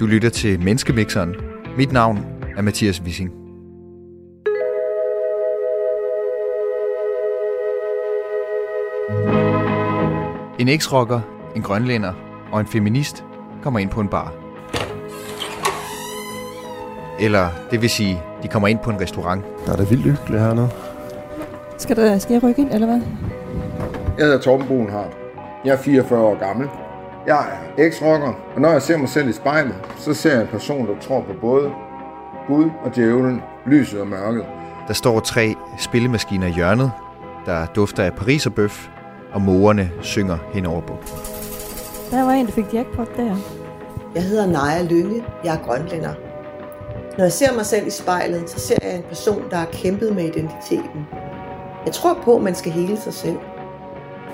Du lytter til Menneskemixeren. Mit navn er Mathias Wissing. En eks-rocker, en grønlænder og en feminist kommer ind på en bar. Eller det vil sige, de kommer ind på en restaurant. Der er da vildt hyggeligt hernede. Skal, der, skal jeg rykke ind, eller hvad? Jeg hedder Torben Brunhardt. Jeg er 44 år gammel. Jeg er eks-rocker, og når jeg ser mig selv i spejlet, så ser jeg en person, der tror på både Gud og djævlen, lyset og mørket. Der står tre spillemaskiner i hjørnet, der dufter af pariserbøf, og morerne synger henover på. Der var en, der fik jackpot der. Jeg hedder Naja Lynge. Jeg er grønlænder. Når jeg ser mig selv i spejlet, så ser jeg en person, der har kæmpet med identiteten. Jeg tror på, at man skal hele sig selv.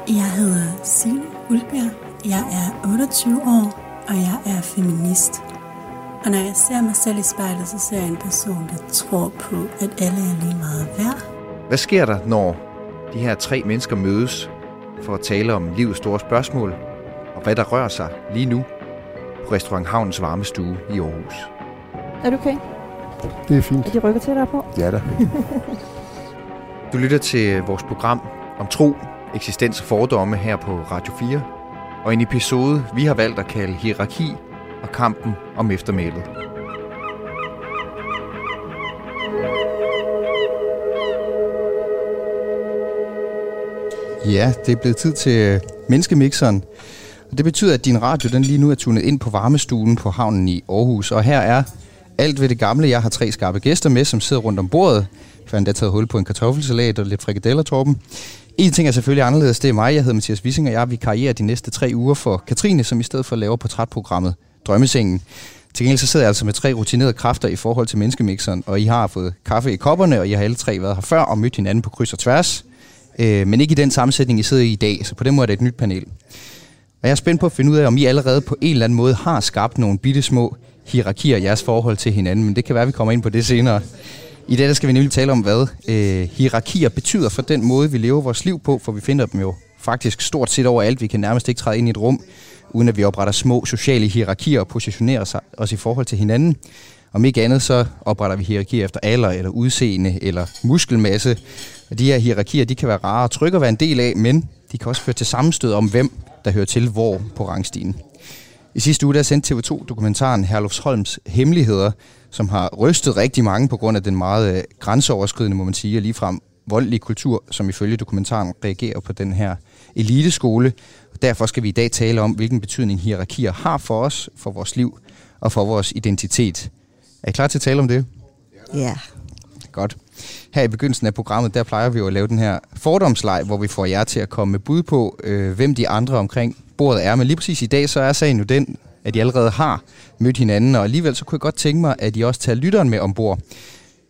Jeg hedder Signe Ulbjerg. Jeg er 28 år, og jeg er feminist. Og når jeg ser mig selv i spejlet, så ser jeg en person, der tror på, at alle er lige meget værd. Hvad sker der, når de her tre mennesker mødes for at tale om livets store spørgsmål, og hvad der rører sig lige nu på Restaurant Havnens varme stue i Aarhus? Er du okay? Det er fint. Er de rykker tættere på? Ja da. Du lytter til vores program om tro, eksistens og fordomme her på Radio 4, og en episode, vi har valgt at kalde Hierarki og kampen om eftermælet. Ja, det er blevet tid til øh, menneskemixeren. Og det betyder, at din radio den lige nu er tunet ind på varmestuen på havnen i Aarhus. Og her er alt ved det gamle. Jeg har tre skarpe gæster med, som sidder rundt om bordet. Jeg har endda taget hul på en kartoffelsalat og lidt frikadeller, Torben. En ting er selvfølgelig anderledes, det er mig. Jeg hedder Mathias Wissing, og jeg vil karriere de næste tre uger for Katrine, som i stedet for laver portrætprogrammet Drømmesengen. Til gengæld så sidder jeg altså med tre rutinerede kræfter i forhold til menneskemixeren, og I har fået kaffe i kopperne, og I har alle tre været her før og mødt hinanden på kryds og tværs. Øh, men ikke i den sammensætning, I sidder i i dag, så på den måde er det et nyt panel. Og jeg er spændt på at finde ud af, om I allerede på en eller anden måde har skabt nogle bitte små hierarkier og jeres forhold til hinanden, men det kan være, at vi kommer ind på det senere. I dag der skal vi nemlig tale om, hvad øh, hierarkier betyder for den måde, vi lever vores liv på, for vi finder dem jo faktisk stort set overalt. Vi kan nærmest ikke træde ind i et rum, uden at vi opretter små sociale hierarkier og positionerer sig, os i forhold til hinanden. Om ikke andet, så opretter vi hierarkier efter alder, eller udseende, eller muskelmasse. Og de her hierarkier, de kan være rare og trygge at være en del af, men de kan også føre til sammenstød om, hvem der hører til hvor på rangstigen. I sidste uge der sendte TV2 dokumentaren Herlufsholms Hemmeligheder, som har rystet rigtig mange på grund af den meget øh, grænseoverskridende, må man sige, og ligefrem voldelige kultur, som ifølge dokumentaren reagerer på den her eliteskole. Og derfor skal vi i dag tale om, hvilken betydning hierarkier har for os, for vores liv og for vores identitet. Er I klar til at tale om det? Ja. Godt. Her i begyndelsen af programmet, der plejer vi jo at lave den her fordomsleg, hvor vi får jer til at komme med bud på, øh, hvem de andre omkring bordet er. Men lige præcis i dag, så er sagen jo den, at I allerede har mødt hinanden, og alligevel så kunne jeg godt tænke mig, at I også tager lytteren med ombord.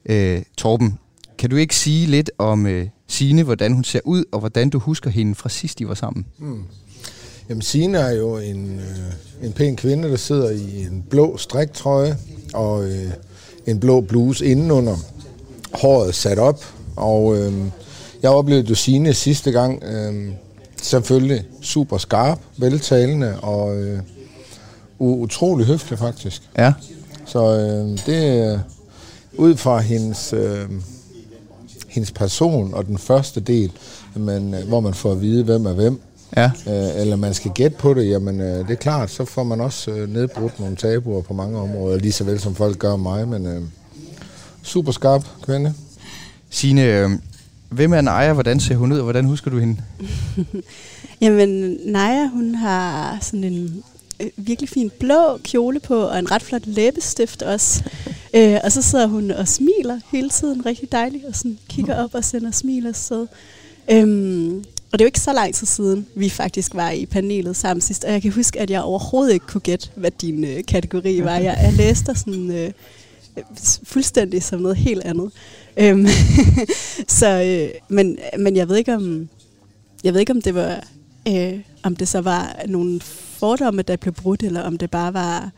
Øh, Torben, kan du ikke sige lidt om øh, Sine, hvordan hun ser ud, og hvordan du husker hende fra sidst, I var sammen? Hmm. Jamen, Signe er jo en, øh, en pæn kvinde, der sidder i en blå striktrøje og øh, en blå bluse indenunder. Håret sat op, og øh, jeg oplevede jo Signe sidste gang. Øh, selvfølgelig super skarp, veltalende og øh, utrolig høflig faktisk. Ja. Så øh, det er ud fra hendes, øh, hendes person og den første del, men, øh, hvor man får at vide, hvem er hvem, Ja. øh, eller man skal gætte på det, jamen øh, det er klart, så får man også øh, nedbrudt nogle tabuer på mange områder, lige så vel som folk gør mig, men øh, super skarp kvinde. Signe, øh, hvem er Naja? Hvordan ser hun ud, og hvordan husker du hende? Jamen, Naja, hun har sådan en øh, virkelig fin blå kjole på, og en ret flot læbestift også. Øh, og så sidder hun og smiler hele tiden, rigtig dejligt, og sådan kigger op og sender smil afsted. Øhm, og det er jo ikke så lang tid siden, vi faktisk var i panelet sammen sidst, og jeg kan huske, at jeg overhovedet ikke kunne gætte, hvad din øh, kategori var. Jeg, jeg læste sådan øh, fuldstændig som noget helt andet. Øhm, så, øh, men, men jeg ved ikke om, jeg ved ikke om det var, øh, om det så var nogle fordomme, der blev brudt, eller om det bare var,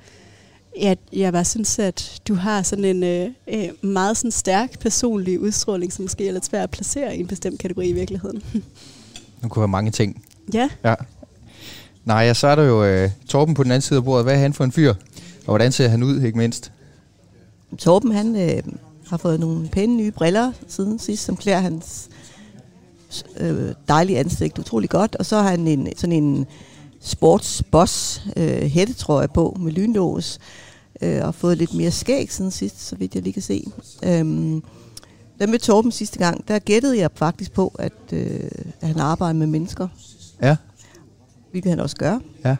at jeg bare synes, at du har sådan en øh, øh, meget sådan stærk personlig udstråling, som måske er lidt svær at placere i en bestemt kategori i virkeligheden. Nu kunne være mange ting. ja, Ja. Nej, ja, så er der jo øh, Torben på den anden side af bordet. Hvad er han for en fyr? Og hvordan ser han ud, ikke mindst? Torben, han øh, har fået nogle pæne nye briller siden sidst, som klæder hans øh, dejlige ansigt utrolig godt. Og så har han en, sådan en sportsboss øh, hættetrøje på med lynlås, øh, og fået lidt mere skæg siden sidst, så vidt jeg lige kan se. Øhm, den med Torben sidste gang, der gættede jeg faktisk på, at, øh, at han arbejder med mennesker, Ja. hvilket han også gør. Ja.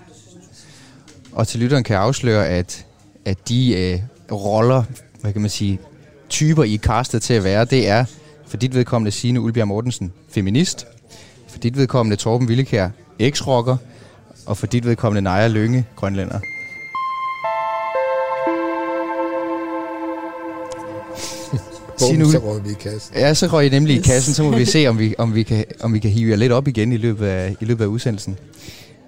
Og til lytteren kan jeg afsløre, at, at de øh, roller, hvad kan man sige, typer i er castet til at være, det er for dit vedkommende Signe Ulbjerg Mortensen, feminist, for dit vedkommende Torben Villekær, eks-rocker, og for dit vedkommende Naja Lønge, grønlænder. Signe så røg vi i kassen. Ja, så røg I nemlig i kassen, så må vi se, om vi, om vi, kan, om vi kan hive jer lidt op igen i løbet af, i løbet af udsendelsen.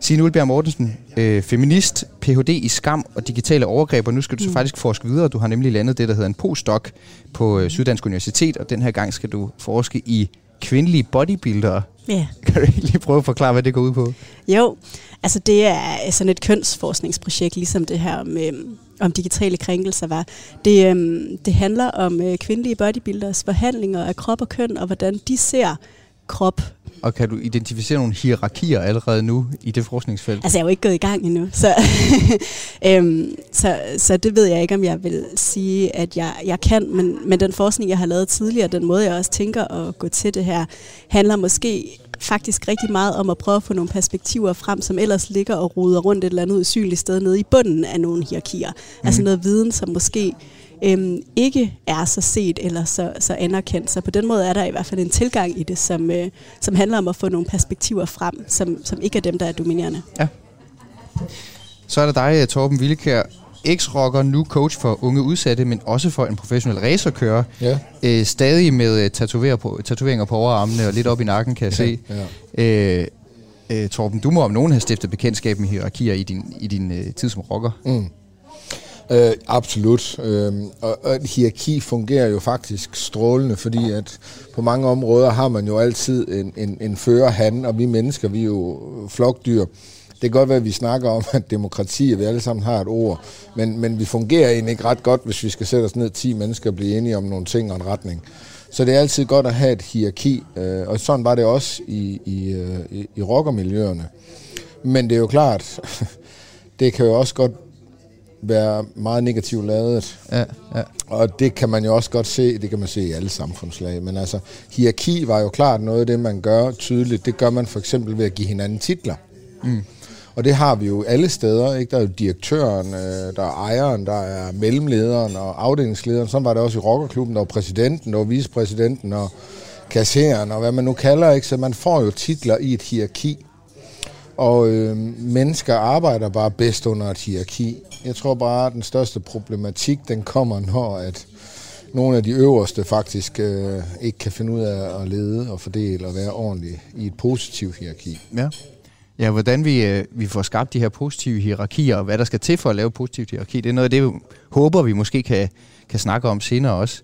Signe Ulbjerg Mortensen, øh, feminist, Ph.D. i skam og digitale overgreb, og nu skal du så Mm. faktisk forske videre. Du har nemlig landet det, der hedder en postdoc på øh, Syddansk Universitet, og den her gang skal du forske i kvindelige bodybuildere. Ja. Kan du lige prøve at forklare, hvad det går ud på? Jo, altså det er sådan et kønsforskningsprojekt, ligesom det her om, øhm, om digitale krænkelser var. Det, øhm, det handler om øh, kvindelige bodybuilders forhandlinger af krop og køn, og hvordan de ser krop. Og kan du identificere nogle hierarkier allerede nu i det forskningsfelt? Altså jeg er jo ikke gået i gang endnu, så, øhm, så, så det ved jeg ikke, om jeg vil sige, at jeg, jeg kan, men, men den forskning, jeg har lavet tidligere, den måde, jeg også tænker at gå til det her, handler måske faktisk rigtig meget om at prøve at få nogle perspektiver frem, som ellers ligger og ruder rundt et eller andet usynligt sted nede i bunden af nogle hierarkier. Mm. Altså noget viden, som måske øhm, ikke er så set eller så, så anerkendt. Så på den måde er der i hvert fald en tilgang i det, som, øh, som handler om at få nogle perspektiver frem, som, som ikke er dem, der er dominerende. Så er der dig, Torben Villekær, eks-rocker, nu coach for unge udsatte, men også for en professionel racerkører. Ja, Øh, stadig med øh, tatoverer på, tatoveringer på overarmene og lidt op i nakken, kan jeg se. ja. Øh, øh, Torben, du må om nogen have stiftet bekendtskab med hierarkier i din, i din øh, tid som rocker. Mm. Øh, absolut. Øh, og, og et hierarki fungerer jo faktisk strålende, fordi at på mange områder har man jo altid en, en, en fører han, og vi mennesker, vi er jo flokdyr. Det kan godt være, at vi snakker om, at demokrati, at vi alle sammen har et ord, men, men vi fungerer egentlig ikke ret godt, hvis vi skal sætte os ned 10 mennesker og blive enige om nogle ting og en retning. Så det er altid godt at have et hierarki, øh, og sådan var det også i, i, øh, i, i rockermiljøerne. Men det er jo klart, det kan jo også godt være meget negativt lavet. Ja, ja. Og det kan man jo også godt se, det kan man se i alle samfundslag. Men altså, hierarki var jo klart noget af det, man gør tydeligt. Det gør man for eksempel ved at give hinanden titler. Mm. Og det har vi jo alle steder. Ikke? Der er jo direktøren, øh, der er ejeren, der er mellemlederen og afdelingslederen. Sådan var det også i rockerklubben. Der var præsidenten, der var vicepræsidenten og kasseren og hvad man nu kalder. Ikke? Så man får jo titler i et hierarki. Og øh, mennesker arbejder bare bedst under et hierarki. Jeg tror bare, at den største problematik, den kommer, når at nogle af de øverste faktisk øh, ikke kan finde ud af at lede og fordele og være ordentlig i et positivt hierarki. ja. Ja, hvordan vi, øh, vi får skabt de her positive hierarkier, og hvad der skal til for at lave positivt hierarki, det er noget af det, vi håber, vi måske kan, kan snakke om senere også.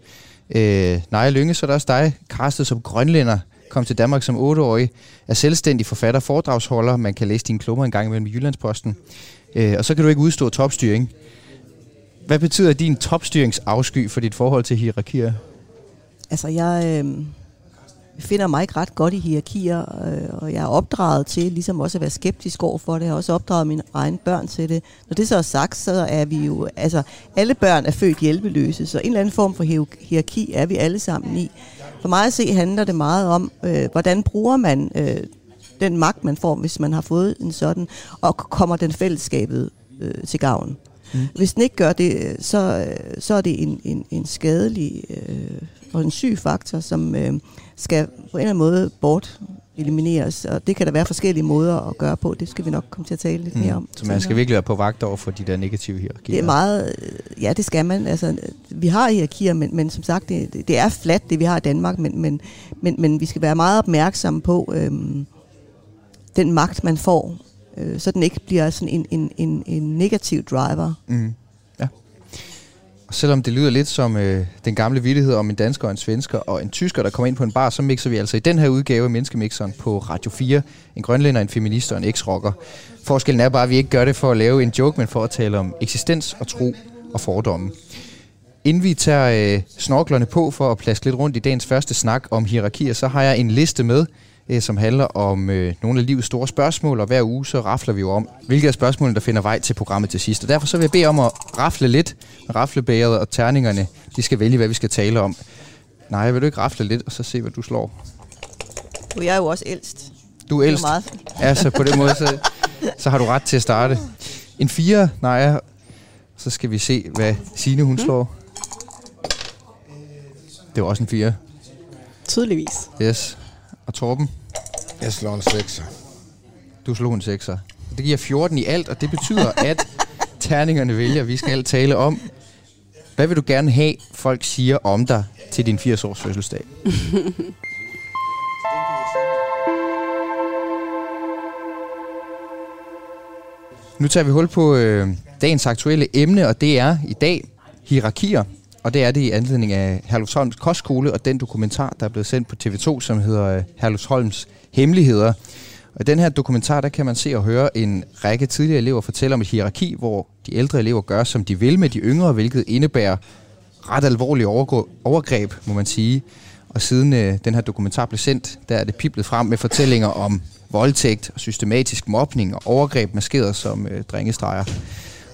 Øh, Naja Lynge, så er der også dig, Karsten, som grønlænder, kom til Danmark som 8-årig, er selvstændig forfatter, foredragsholder, man kan læse dine klummer en gang imellem i Jyllandsposten, øh, og så kan du ikke udstå topstyring. Hvad betyder din topstyringsafsky for dit forhold til hierarkier? Altså, jeg øh, finder mig ikke ret godt i hierarkier, øh, og jeg er opdraget til ligesom også at være skeptisk over for det. Jeg har også opdraget mine egne børn til det. Når det så er sagt, så er vi jo... Altså, alle børn er født hjælpeløse, så en eller anden form for hierarki er vi alle sammen i. For mig at se handler det meget om, øh, hvordan bruger man øh, den magt, man får, hvis man har fået en sådan, og kommer den fællesskabet øh, til gavn. Mm. Hvis den ikke gør det, så, øh, så er det en, en, en skadelig øh, og en syg faktor, som øh, skal på en eller anden måde bort elimineres. Og det kan der være forskellige måder at gøre på. Det skal vi nok komme til at tale lidt mere om. Mm. Så man skal virkelig være på vagt over for de der negative hierarkier. Det er meget, øh, ja det skal man. Altså, vi har hierarkier, men, men som sagt, det, det er fladt, det vi har i Danmark, men, men, men, men vi skal være meget opmærksomme på øhm, den magt, man får, øh, så den ikke bliver sådan en, en, en, en negativ driver. Mm. Ja. Og selvom det lyder lidt som øh, den gamle vittighed om en dansker og en svensker og en tysker, der kommer ind på en bar, så mixer vi altså i den her udgave af Menneskemixeren på Radio 4 en grønlænder, en feminist og en eks-rocker. Forskellen er bare, at vi ikke gør det for at lave en joke, men for at tale om eksistens og tro og fordomme. Inden vi tager øh, snorklerne på for at plaske lidt rundt i dagens første snak om hierarkier, så har jeg en liste med, som handler om øh, nogle af livets store spørgsmål, og hver uge så rafler vi jo om, hvilke af spørgsmålene, der finder vej til programmet til sidst. Og derfor så vil jeg bede om at rafle lidt med raflebæret og terningerne. De skal vælge, hvad vi skal tale om. Nej, vil du ikke rafle lidt, og så se, hvad du slår? Og jeg er jo også ældst. Du er Det er ældst. meget Ja, så på den måde, så, så har du ret til at starte. En fire, nej, så skal vi se, hvad Signe hun slår. Det var også en fire. Tydeligvis. Yes. Og Torben, Jeg slår en sekser. du slog en sekser. Det giver 14 i alt, og det betyder, at terningerne vælger, vi skal tale om, hvad vil du gerne have, folk siger om dig til din 80-års fødselsdag? Nu tager vi hul på øh, dagens aktuelle emne, og det er i dag hierarkier. Og det er det i anledning af Herlufsholms Kostskole og den dokumentar, der er blevet sendt på TV2, som hedder øh, Herlufsholms Hemmeligheder. Og i den her dokumentar, der kan man se og høre en række tidligere elever fortælle om et hierarki, hvor de ældre elever gør, som de vil med de yngre, hvilket indebærer ret alvorlige overgreb, må man sige. Og siden øh, den her dokumentar blev sendt, der er det piblet frem med fortællinger om voldtægt og systematisk mobning og overgreb maskeret som øh, drengestreger.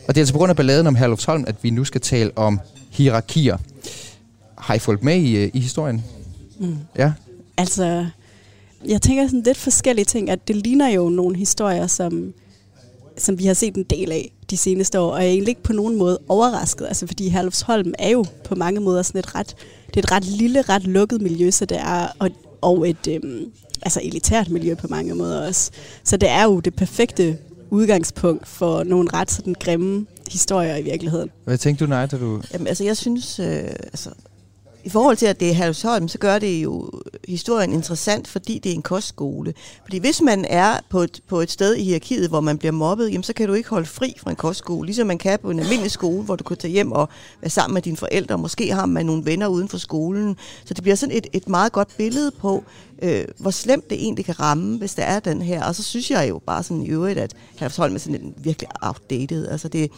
Og det er altså på grund af balladen om Herlufsholm, at vi nu skal tale om hierarkier. Har I fulgt med i, øh, i historien? Mm. Ja. Altså, jeg tænker sådan lidt forskellige ting, at det ligner jo nogle historier, som, som vi har set en del af de seneste år, og jeg er egentlig ikke på nogen måde overrasket, altså fordi Herlufsholm er jo på mange måder sådan et ret, det er et ret lille, ret lukket miljø, så det er, og, og et øhm, altså elitært miljø på mange måder også. Så det er jo det perfekte udgangspunkt for nogle ret sådan grimme historier i virkeligheden. Hvad tænkte du, nej, da du... Jamen, altså, jeg synes, øh, altså, i forhold til, at det er Herlufsholm, så gør det jo historien interessant, fordi det er en kostskole. Fordi hvis man er på et, på et sted i hierarkiet, hvor man bliver mobbet, jamen, så kan du ikke holde fri fra en kostskole, ligesom man kan på en almindelig skole, hvor du kan tage hjem og være sammen med dine forældre. Måske har man nogle venner uden for skolen. Så det bliver sådan et, et meget godt billede på, øh, hvor slemt det egentlig kan ramme, hvis der er den her. Og så synes jeg jo bare sådan i øvrigt, at Herlufsholm er sådan en virkelig outdated. Altså det, jeg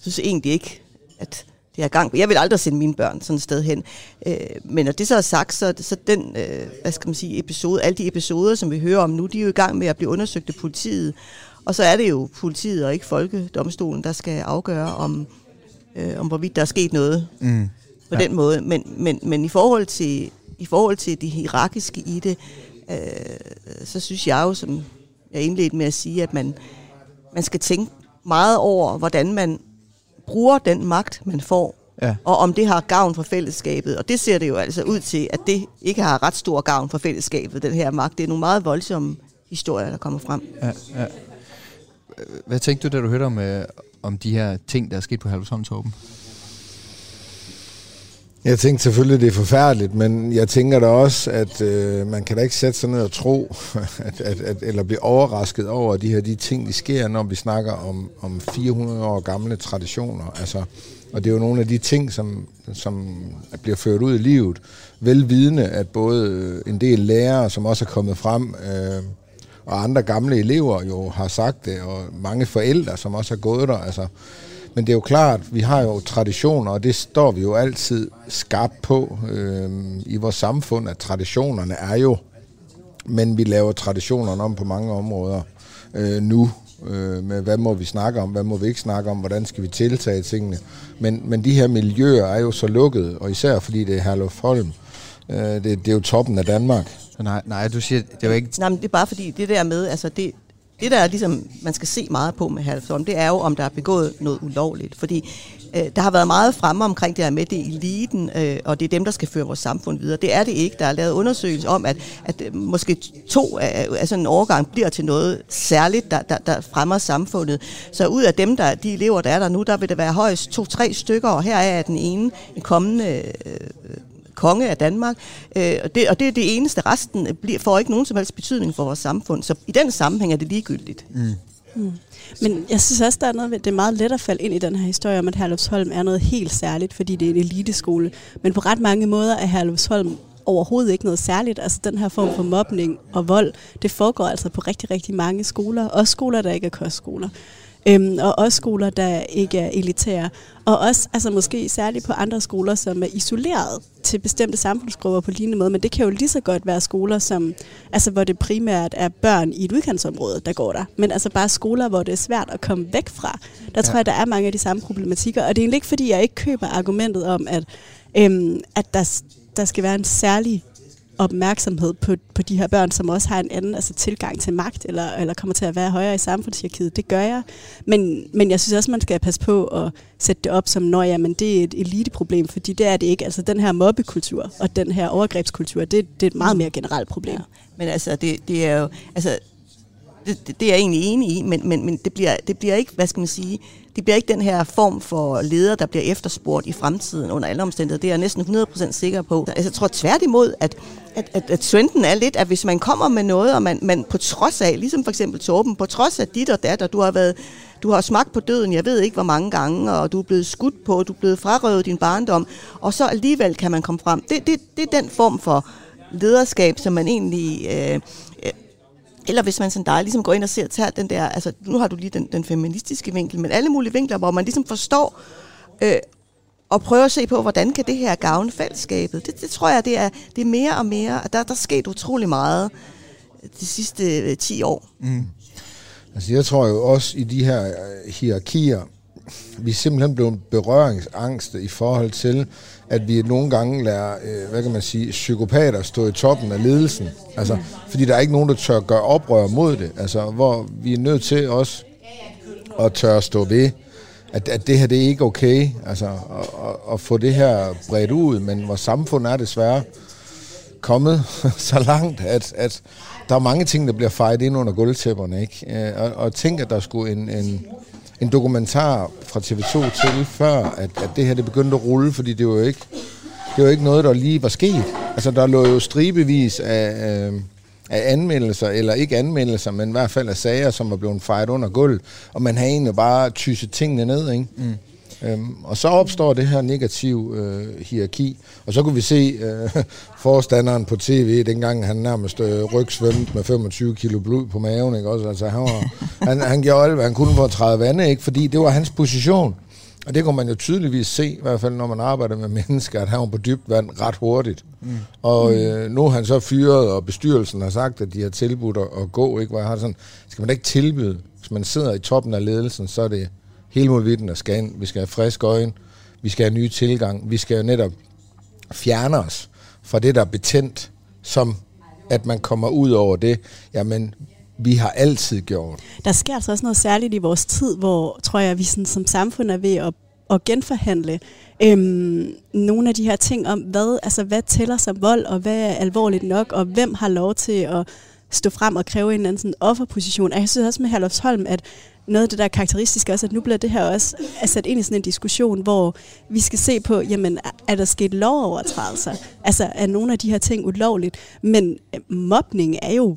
synes egentlig ikke, at det er gang. Jeg vil aldrig sende mine børn sådan et sted hen. Øh, men når det så er sagt, så, så den, øh, hvad skal man sige, episode, alle de episoder, som vi hører om nu, de er jo i gang med at blive undersøgt af politiet. Og så er det jo politiet og ikke folkedomstolen, der skal afgøre, om, øh, om hvorvidt der er sket noget Mm. på ja. den måde. Men, men, men i forhold til i forhold til det hierarkiske i det, øh, så synes jeg jo, som jeg indledte med at sige, at man, man skal tænke meget over, hvordan man bruger den magt, man får, Ja. og om det har gavn for fællesskabet. Og det ser det jo altså ud til, at det ikke har ret stor gavn for fællesskabet, den her magt. Det er nogle meget voldsomme historier, der kommer frem. Ja, ja. Hvad tænkte du, da du hørte om, øh, om de her ting, der er sket på Herlufsholm, Torben? Jeg tænkte selvfølgelig, det er forfærdeligt, men jeg tænker da også, at øh, man kan da ikke sætte sig ned og tro, at, at, at, eller blive overrasket over de her de ting, der sker, når vi snakker om, om 400 år gamle traditioner. Altså, og det er jo nogle af de ting, som, som bliver ført ud i livet, velvidende, at både en del lærere, som også er kommet frem, øh, og andre gamle elever jo har sagt det, og mange forældre, som også har gået der. Altså, men det er jo klart, vi har jo traditioner, og det står vi jo altid skarpt på øh, i vores samfund, at traditionerne er jo, men vi laver traditionerne om på mange områder øh, nu, øh, med hvad må vi snakke om, hvad må vi ikke snakke om, hvordan skal vi tiltage tingene. Men, men de her miljøer er jo så lukkede, og især fordi det er Herluf Holm, øh, det, det er jo toppen af Danmark. Nej, nej, du siger, det var ikke... Nej, men det er bare fordi, det der med, altså det, det der er ligesom, man skal se meget på med Halvsholm, det er jo, om der er begået noget ulovligt. Fordi øh, der har været meget fremme omkring det her med, det er eliten, øh, og det er dem, der skal føre vores samfund videre. Det er det ikke. Der er lavet undersøgelser om, at, at øh, måske to af, af sådan en overgang bliver til noget særligt, der, der, der fremmer samfundet. Så ud af dem, der, de elever, der er der nu, der vil der være højst to-tre stykker, og her er den ene en kommende øh, konge af Danmark, øh, og, det, og det er det eneste. Resten bliver, får ikke nogen som helst betydning for vores samfund. Så i den sammenhæng er det ligegyldigt. Mm. Mm. Men jeg synes også, der er noget ved, det er meget let at falde ind i den her historie om, at Herlufsholm er noget helt særligt, fordi det er en eliteskole. Men på ret mange måder er Herlufsholm overhovedet ikke noget særligt. Altså den her form for mobning og vold, det foregår altså på rigtig, rigtig mange skoler. Også skoler, der ikke er kostskoler. Øhm, og også skoler, der ikke er elitære. Og også altså måske særligt på andre skoler, som er isoleret til bestemte samfundsgrupper på lignende måde. Men det kan jo lige så godt være skoler, som, altså, hvor det primært er børn i et udkantsområde, der går der. Men altså bare skoler, hvor det er svært at komme væk fra. Der ja. tror jeg, der er mange af de samme problematikker. Og det er egentlig ikke, fordi jeg ikke køber argumentet om, at, øhm, at der, der skal være en særlig opmærksomhed på, på de her børn, som også har en anden altså, tilgang til magt, eller, eller kommer til at være højere i samfundshierarkiet. Det gør jeg. Men, men jeg synes også, man skal passe på at sætte det op som, når jamen, det er et eliteproblem, fordi det er det ikke. Altså den her mobbekultur og den her overgrebskultur, det, det er et meget mere generelt problem. Ja. Men altså, det, det er jo... Altså, det, det, det er jeg egentlig enig i, men, men, men det, bliver, det bliver ikke, hvad skal man sige, det bliver ikke den her form for leder, der bliver efterspurgt i fremtiden under alle omstændigheder. Det er jeg næsten 100% sikker på. Altså, jeg tror tværtimod, at, at, at, at trenden er lidt, at hvis man kommer med noget, og man, man på trods af, ligesom for eksempel Torben, på trods af dit og datter, du har været du har smagt på døden, jeg ved ikke hvor mange gange, og du er blevet skudt på, du er blevet frarøvet din barndom, og så alligevel kan man komme frem. Det, det, det er den form for lederskab, som man egentlig øh, eller hvis man sådan dig ligesom går ind og ser, tager den der, altså nu har du lige den, den feministiske vinkel, men alle mulige vinkler, hvor man ligesom forstår øh, og prøver at se på, hvordan kan det her gavne fællesskabet. Det, det tror jeg, det er, det er mere og mere, og der, der er sket utrolig meget de sidste øh, 10 år. Mm. Altså jeg tror jo også i de her øh, hierarkier, vi er simpelthen blevet berøringsangste i forhold til, at vi nogle gange lader, øh, hvad kan man sige, psykopater stå i toppen af ledelsen. Altså, fordi der er ikke nogen, der tør gøre oprør mod det. Altså, hvor vi er nødt til også at tør stå ved, at, at det her det er ikke okay. Altså, at, at, at få det her bredt ud, men vores samfund er desværre kommet så langt, at, at der er mange ting, der bliver fejret ind under gulvtæpperne. Ikke? Øh, og, og tænk, at der skulle en, en en dokumentar fra TV2 til, før at, at det her det begyndte at rulle, fordi det var jo ikke, det var ikke noget, der lige var sket. Altså, der lå jo stribevis af, øh, af anmeldelser, eller ikke anmeldelser, men i hvert fald af sager, som var blevet fejret under gulvet, og man havde egentlig bare tyset tingene ned, ikke? Mm. Øhm, og så opstår det her negativ øh, hierarki. Og så kunne vi se øh, forstanderen på tv, dengang han nærmest øh, rygsvømte med 25 kilo blod på maven. Ikke? Også, altså, han, var, han, han gjorde alt, hvad han kunne for at træde vandet, ikke? fordi det var hans position. Og det kunne man jo tydeligvis se, i hvert fald når man arbejder med mennesker, at han var på dybt vand ret hurtigt. Mm. Og øh, nu er han så fyret, og bestyrelsen har sagt, at de har tilbudt at gå. Ikke? Hvor jeg har sådan, skal man da ikke tilbyde, hvis man sidder i toppen af ledelsen, så er det hele modvitten og skal ind. Vi skal have frisk øjne, vi skal have nye tilgang, vi skal jo netop fjerne os fra det, der er betændt, som at man kommer ud over det. Jamen, vi har altid gjort. Der sker altså også noget særligt i vores tid, hvor, tror jeg, vi sådan, som samfund er ved at, at genforhandle øhm, nogle af de her ting om, hvad, altså, hvad tæller som vold, og hvad er alvorligt nok, og hvem har lov til at stå frem og kræve en eller anden sådan offerposition. Og jeg synes også med Herlofsholm, at noget af det, der er karakteristisk også, at nu bliver det her også sat ind i sådan en diskussion, hvor vi skal se på, jamen, er der sket lovovertrædelser? Altså, er nogle af de her ting ulovligt? Men øh, mobning er jo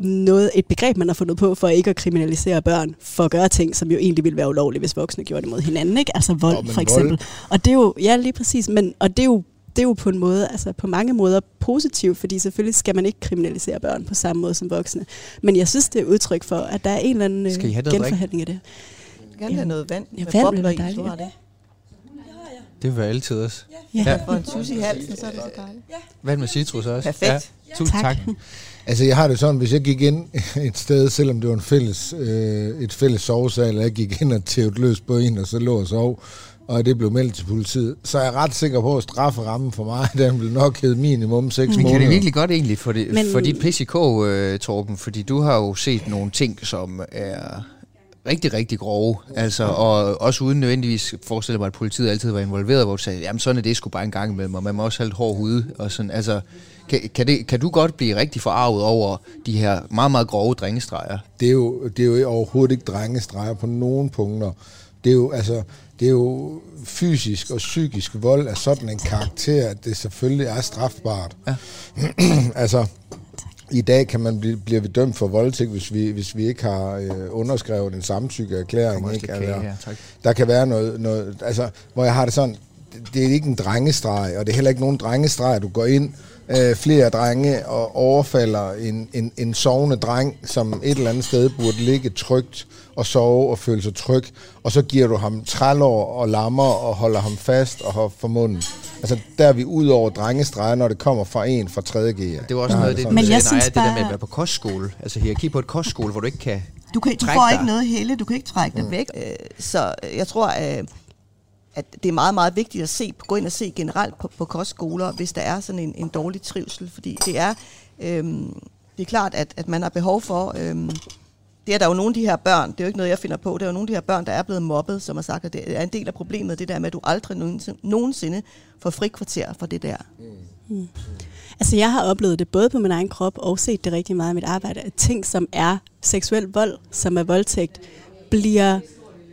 noget, et begreb, man har fundet på for ikke at kriminalisere børn, for at gøre ting, som jo egentlig ville være ulovlige, hvis voksne gjorde det mod hinanden, ikke? Altså vold, oh, for eksempel. Vold. Og det er jo, ja, lige præcis, men, og det er jo det er jo på en måde, altså på mange måder positivt, fordi selvfølgelig skal man ikke kriminalisere børn på samme måde som voksne. Men jeg synes, det er udtryk for, at der er en eller anden skal I have genforhandling af det. Jeg gerne have noget vand. Ja, vand er dejligt. Ja. Det. Det vil altid også. Ja. ja. For en tus i halsen, så er det så dejligt. Ja. Vand med citrus også. Perfekt. Ja. Tusind tak. tak. Altså, jeg har det sådan, hvis jeg gik ind et sted, selvom det var en fælles, øh, et fælles sovesal, eller jeg gik ind og tævde løs på en, og så lå og sov, og det blev meldt til politiet, så er jeg ret sikker på, at strafferammen for mig, den vil nok hedde minimum 6 måneder. Men kan det virkelig godt egentlig for, det, Men... for dit PCK, uh, Torben? Fordi du har jo set nogle ting, som er rigtig, rigtig grove. Altså, og også uden nødvendigvis forestille mig, at politiet altid var involveret, hvor du sagde, jamen sådan er det sgu bare en gang imellem, og man må også have lidt hård hud. Og sådan, altså, kan, kan, det, kan du godt blive rigtig forarvet over de her meget, meget grove drengestreger? Det er jo, det er jo overhovedet ikke drengestreger på nogen punkter. Det er jo, altså, det er jo fysisk og psykisk vold af sådan en karakter, at det selvfølgelig er strafbart. Ja. altså, i dag kan man blive, bliver vi dømt for voldtægt, hvis vi, hvis vi ikke har øh, underskrevet en samtykkeerklæring. Ikke? Kage, Altså, tak. der kan være noget, noget, altså, hvor jeg har det sådan, det- det er ikke en drengestreg, og det er heller ikke nogen drengestreg, at du går ind øh, flere drenge og overfalder en, en, en sovende dreng, som et eller andet sted burde ligge trygt og sove og føle sig tryg, og så giver du ham trælår og lammer og holder ham fast og har for munden. Altså, der er vi ud over drengestreger, når det kommer fra en fra 3. G. Det var også Der har noget af det. Men jeg synes det der med bare- at være på kostskole. Altså hierarki på et kostskole, hvor du ikke kan... Du, kan, du får dig. ikke noget hele, du kan ikke trække det væk. Øh, Så jeg tror, øh, at det er meget, meget vigtigt at se, gå ind og se generelt på, på kostskoler, hvis der er sådan en, en dårlig trivsel. Fordi det er, øhm, det er klart, at, at man har behov for... Øhm, det er der jo nogle af de her børn, det er jo ikke noget, jeg finder på, det er jo nogle af de her børn, der er blevet mobbet, som har sagt, at det er en del af problemet, det der med, at du aldrig nogensinde, får frikvarter for det der. Mm. mm. Altså jeg har oplevet det både på min egen krop og set det rigtig meget i mit arbejde, at ting som er seksuel vold, som er voldtægt, bliver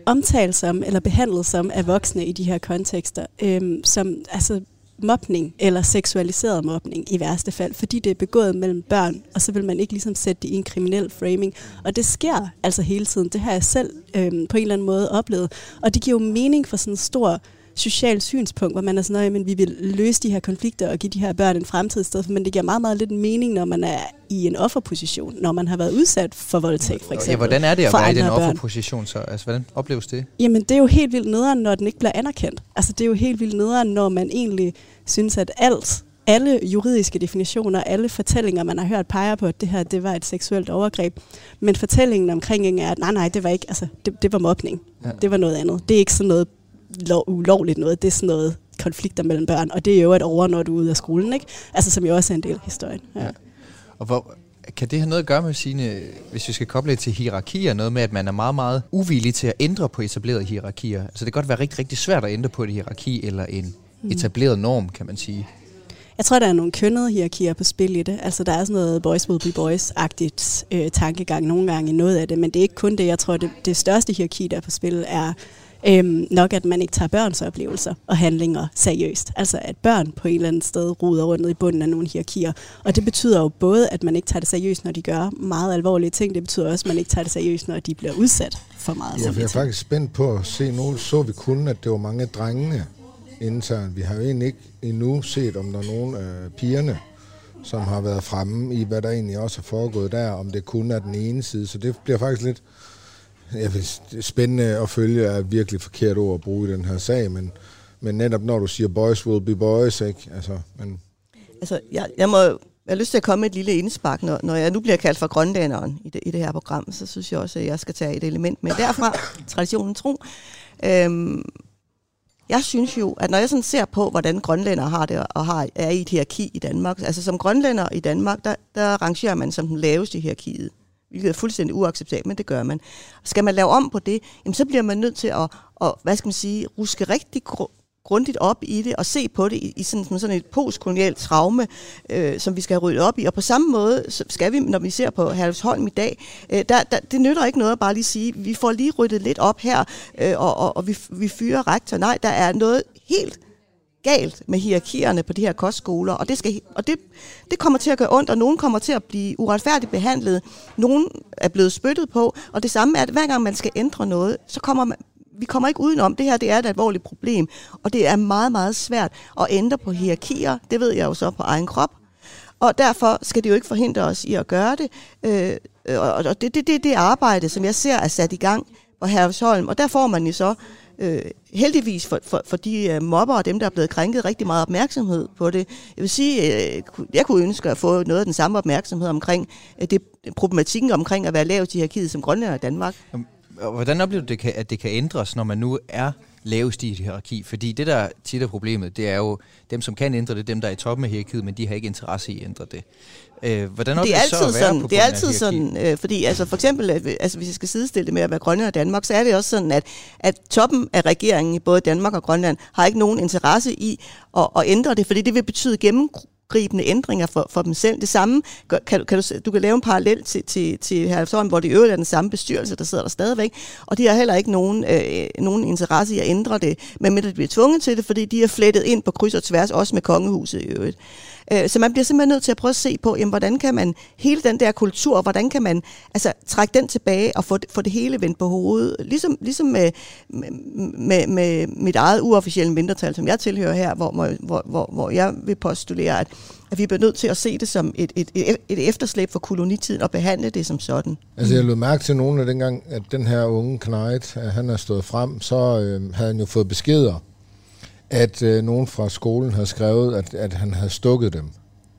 omtalt som eller behandlet som af voksne i de her kontekster, øhm, som altså mobning eller seksualiseret mobning i værste fald, fordi det er begået mellem børn, og så vil man ikke ligesom sætte det i en kriminel framing. Og det sker altså hele tiden. Det har jeg selv øhm, på en eller anden måde oplevet. Og det giver jo mening for sådan en stor socialt synspunkt, hvor man er sådan, at vi vil løse de her konflikter og give de her børn en fremtid i stedet for, men det giver meget, meget lidt mening, når man er i en offerposition, når man har været udsat for voldtægt, for eksempel. Ja, hvordan er det at være i den offerposition så? Altså, hvordan opleves det? Jamen, det er jo helt vildt nederen, når den ikke bliver anerkendt. Altså, det er jo helt vildt nederen, når man egentlig synes, at alt, alle juridiske definitioner, alle fortællinger, man har hørt, peger på, at det her, det var et seksuelt overgreb. Men fortællingen omkring er, at nej, nej, det var ikke, altså, det, det var mobning. Ja. Det var noget andet. Det er ikke sådan noget lov, ulovligt noget, det er sådan noget konflikter mellem børn, og det er jo et over, når du er ude af skolen, ikke? Altså, som jo også er en del af historien. Ja. Ja. Og hvor, kan det have noget at gøre med sine, hvis vi skal koble det til hierarkier, noget med, at man er meget, meget uvillig til at ændre på etablerede hierarkier? Altså det kan godt være rigtig, rigtig svært at ændre på et hierarki eller en etableret norm, kan man sige. Jeg tror, der er nogle kønnede hierarkier på spil i det. Altså, der er sådan noget boys will be boys-agtigt øh, tankegang nogle gange i noget af det, men det er ikke kun det. Jeg tror, det, det største hierarki, der er på spil, er øhm, nok, at man ikke tager børns oplevelser og handlinger seriøst. Altså, at børn på en eller anden sted ruder rundt i bunden af nogle hierarkier. Og det betyder jo både, at man ikke tager det seriøst, når de gør meget alvorlige ting. Det betyder også, at man ikke tager det seriøst, når de bliver udsat for meget Ja, for jeg er faktisk spændt på at se, nu så vi kun, at det var mange drengene internt. Vi har jo egentlig ikke endnu set, om der er nogen af pigerne, som har været fremme i, hvad der egentlig også er foregået der, om det kun er den ene side. Så det bliver faktisk lidt jeg vil, spændende at følge, er virkelig forkert ord at bruge i den her sag, men, men netop når du siger boys will be boys, ikke? Altså, men, Altså, jeg, jeg må jeg har lyst til at komme med et lille indspark, når, når jeg nu bliver kaldt for grønlænderen i det, i det her program, så synes jeg også, at jeg skal tage et element med derfra, traditionen tro. Øhm, jeg synes jo, at når jeg sådan ser på, hvordan grønlænder har det og har, er i et hierarki i Danmark, altså som grønlænder i Danmark, der, der rangerer man som den laveste i hierarkiet, hvilket er fuldstændig uacceptabelt, men det gør man. Skal man lave om på det, jamen så bliver man nødt til at, at hvad skal man sige, ruske rigtig grundigt op i det og se på det i, i sådan, som sådan et postkolonialt traume, øh, som vi skal have ryddet op i. Og på samme måde så skal vi, når vi ser på Herlevsholm i dag, øh, der, der, det nytter ikke noget at bare lige sige, vi får lige ryddet lidt op her, øh, og, og, og vi, vi fyrer rektor. Nej, der er noget helt galt med hierarkierne på de her kostskoler, og det, skal, og det, det kommer til at gøre ondt, og nogen kommer til at blive uretfærdigt behandlet, nogen er blevet spyttet på, og det samme er, at hver gang man skal ændre noget, så kommer man, vi kommer ikke udenom, det her det er et alvorligt problem, og det er meget, meget svært at ændre på hierarkier, det ved jeg jo så på egen krop, og derfor skal det jo ikke forhindre os i at gøre det, øh, og det er det, det, det arbejde, som jeg ser er sat i gang på Hervesholm, og der får man jo så øh, heldigvis for, for, for de øh, mobber og dem, der er blevet krænket, rigtig meget opmærksomhed på det. Jeg vil sige, øh, jeg kunne ønske at få noget af den samme opmærksomhed omkring øh, det, problematikken omkring at være lavt i hierarkiet som Grønland i Danmark. Jamen, hvordan oplever du, det kan, at det kan ændres, når man nu er lavest i et hierarki? Fordi det, der tit er problemet, det er jo dem, som kan ændre det, dem, der er i toppen af hierarkiet, men de har ikke interesse i at ændre det. Øh, hvordan det er så altid være sådan, på det er altid sådan øh, fordi altså for eksempel, at, altså, hvis jeg skal sidestille det med at være grønlænder i Danmark, så er det også sådan, at, at toppen af regeringen i både Danmark og Grønland har ikke nogen interesse i at, at ændre det, fordi det vil betyde gennem gribende ændringer for, for dem selv. Det samme, kan, du- kan du, du kan lave en parallel til, til, til Herlevsholm, hvor det i øvrigt er den samme bestyrelse, der sidder der stadigvæk, og de har heller ikke nogen, øh, nogen interesse i at ændre det, medmindre de bliver tvunget til det, fordi de er flettet ind på kryds og tværs, også med kongehuset i øvrigt. Øh, Så man bliver simpelthen nødt til at prøve at se på, jamen, hvordan kan man hele den der kultur, hvordan kan man altså, trække den tilbage og få, det- få det hele vendt på hovedet. Ligesom, ligesom øh, med, med, med, med mit eget uofficielle mindretal, som jeg tilhører her, hvor, hvor, hvor, hvor jeg vil postulere, at, at vi bliver nødt til at se det som et, et, et, et efterslæb for kolonitiden og behandle det som sådan. Altså jeg lød mærke til nogen af dengang, at den her unge Knight, at han er stået frem, så øh, havde han jo fået beskeder, at øh, nogen fra skolen havde skrevet, at, at han havde stukket dem.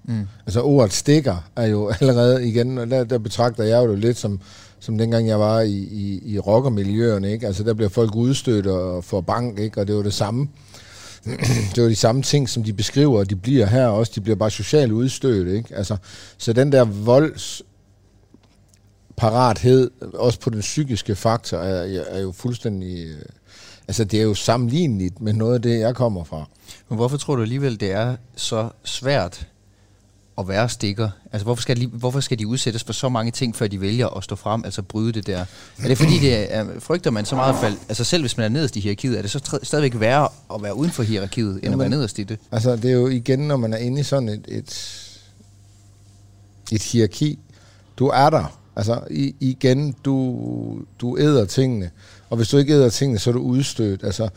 Mm. Altså ordet stikker er jo allerede igen, og der, der betragter jeg jo det lidt som, som dengang jeg var i, i, i rockermiljøerne, ikke? Altså der bliver folk udstødt og får bank, ikke? Og det var det samme. det var de samme ting, som de beskriver, og de bliver her også. De bliver bare socialt udstødt, ikke? Altså, så den der volds parathed, også på den psykiske faktor, er, er jo fuldstændig... Altså, det er jo sammenligneligt med noget af det, jeg kommer fra. Men hvorfor tror du alligevel, det er så svært at være stikker? Altså, hvorfor skal, de, hvorfor skal de udsættes for så mange ting, før de vælger at stå frem, altså bryde det der? Er det fordi, det er, frygter man så meget fald, altså selv hvis man er nederst i hierarkiet, er det så tr- stadigvæk værre at være uden for hierarkiet, end at Jamen, være nederst i det? Altså, det er jo igen, når man er inde i sådan et, et, et hierarki. Du er der. Altså, i, igen, du, du æder tingene. Og hvis du ikke æder tingene, så er du udstødt. Altså,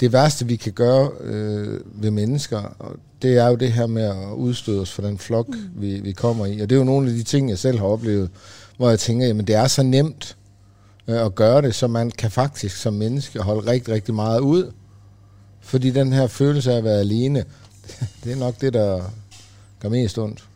det værste, vi kan gøre øh, ved mennesker, og det er jo det her med at udstøde os fra den flok, mm. vi, vi kommer i. Og det er jo nogle af de ting, jeg selv har oplevet, hvor jeg tænker, jamen det er så nemt øh, at gøre det, så man kan faktisk som menneske holde rigtig, rigtig meget ud. Fordi den her følelse af at være alene, det er nok det, der gør mest ondt.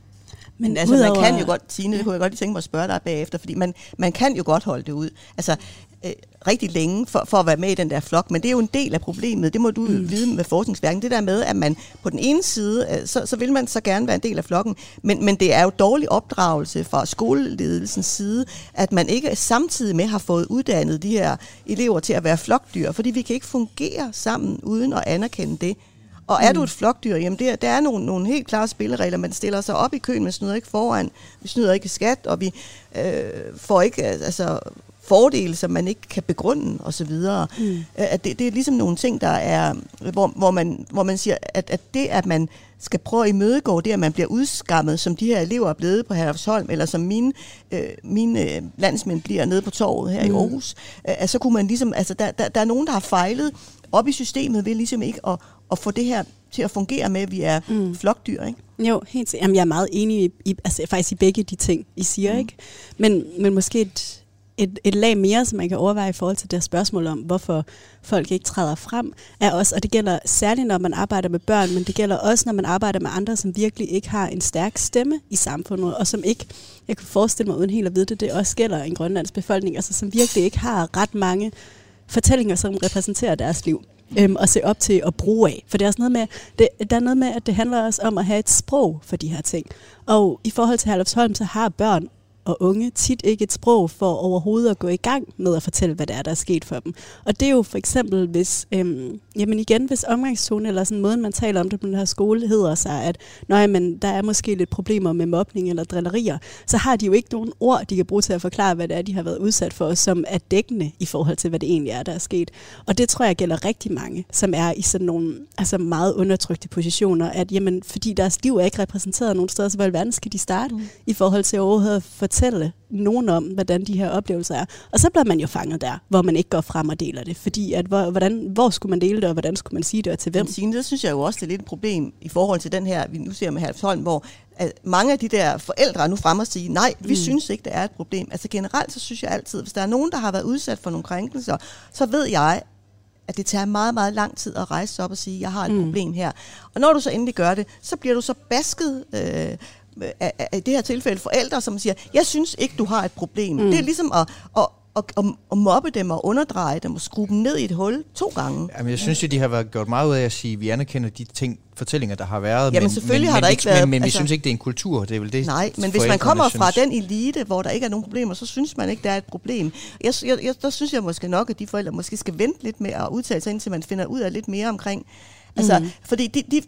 Men altså, man udover- kan jo godt, Tine, det kunne jeg godt lige tænke mig at spørge dig bagefter, fordi man, man kan jo godt holde det ud. Altså, øh, rigtig længe for, for at være med i den der flok, men det er jo en del af problemet. Det må du mm. vide med forskningsværken. Det der med, at man på den ene side, øh, så, så vil man så gerne være en del af flokken, men, men det er jo dårlig opdragelse fra skoleledelsens side, at man ikke samtidig med har fået uddannet de her elever til at være flokdyr, fordi vi kan ikke fungere sammen uden at anerkende det. Og er du et flokdyr, jamen det, er- der er nogle, nogle helt klare spilleregler. Man stiller sig op i køen, man snyder ikke foran, vi snyder ikke skat, og vi øh, får ikke altså, fordele, som man ikke kan begrunde osv. Mm. At det, det er ligesom nogle ting, der er, hvor, hvor, man, hvor man siger, at, at det, at man skal prøve at imødegå det, at man bliver udskammet, som de her elever er blevet på Herlufsholm, eller som mine, øh, mine øh, landsmænd bliver nede på torvet her mm. i Aarhus, øh, så kunne man ligesom, altså der, der, der er nogen, der har fejlet op i systemet ved ligesom ikke at, at få det her til at fungere med, at vi er mm. flokdyr, ikke? Jo, helt sikkert. Jamen, jeg er meget enig i, i, altså, faktisk i begge de ting, I siger, mm. ikke? Men, men måske et, et, et lag mere, som man kan overveje i forhold til det her spørgsmål om, hvorfor folk ikke træder frem, er også, og det gælder særligt, når man arbejder med børn, men det gælder også, når man arbejder med andre, som virkelig ikke har en stærk stemme i samfundet, og som ikke, jeg kan forestille mig uden helt at vide det, det også gælder en grønlandsk befolkning, altså som virkelig ikke har ret mange fortællinger, som repræsenterer deres liv øhm, at se op til og bruge af. For det er også noget med, det, der er noget med, at det handler også om at have et sprog for de her ting. Og i forhold til Herlufsholm, så har børn og unge tit ikke et sprog for overhovedet at gå i gang med at fortælle, hvad det er, der er sket for dem. Og det er jo for eksempel, hvis, øhm, jamen igen, hvis omgangstone eller sådan måden, man taler om det på den her skole, hedder sig, at Nå, men der er måske lidt problemer med mobning eller drillerier, så har de jo ikke nogen ord, de kan bruge til at forklare, hvad det er, de har været udsat for, som er dækkende i forhold til, hvad det egentlig er, der er sket. Og det tror jeg gælder rigtig mange, som er i sådan nogle altså meget undertrykte positioner, at jamen, fordi deres liv er ikke repræsenteret nogen steder, så hvor i verden skal de starte mm. i forhold til overhovedet at fortælle nogen om, hvordan de her oplevelser er. Og så bliver man jo fanget der, hvor man ikke går frem og deler det. Fordi at, hvor, hvordan, hvor skulle man dele det, og hvordan skulle man sige det, og til hvem? Men Signe, det synes jeg jo også, det er lidt et problem i forhold til den her, vi nu ser med Halvsholm, hvor at mange af de der forældre er nu fremme og sige, nej, vi mm. synes ikke, det er et problem. Altså generelt, så synes jeg altid, hvis der er nogen, der har været udsat for nogle krænkelser, så ved jeg, at det tager meget, meget lang tid at rejse sig op og sige, jeg har et mm. problem her. Og når du så endelig gør det, så bliver du så basket øh, af det her tilfælde forældre, som siger, jeg synes ikke, du har et problem. Mm. Det er ligesom at, at, at, at, at mobbe dem og underdreje dem og skrue dem ned i et hul to gange. Jamen, jeg synes jo, de har været gjort meget ud af at sige, at vi anerkender de ting, fortællinger, der har været. Jamen, selvfølgelig men, har men, der vi- ikke været- Men, men vi altså- synes ikke, det er en kultur. Det er vel det, Nej, men hvis man kommer fra synes. den elite, hvor der ikke er nogen problemer, så synes man ikke, der er et problem. Jeg, jeg, jeg, der synes jeg måske nok, at de forældre måske skal vente lidt med at udtale sig, indtil man finder ud af lidt mere omkring. Altså, mm. fordi de, de,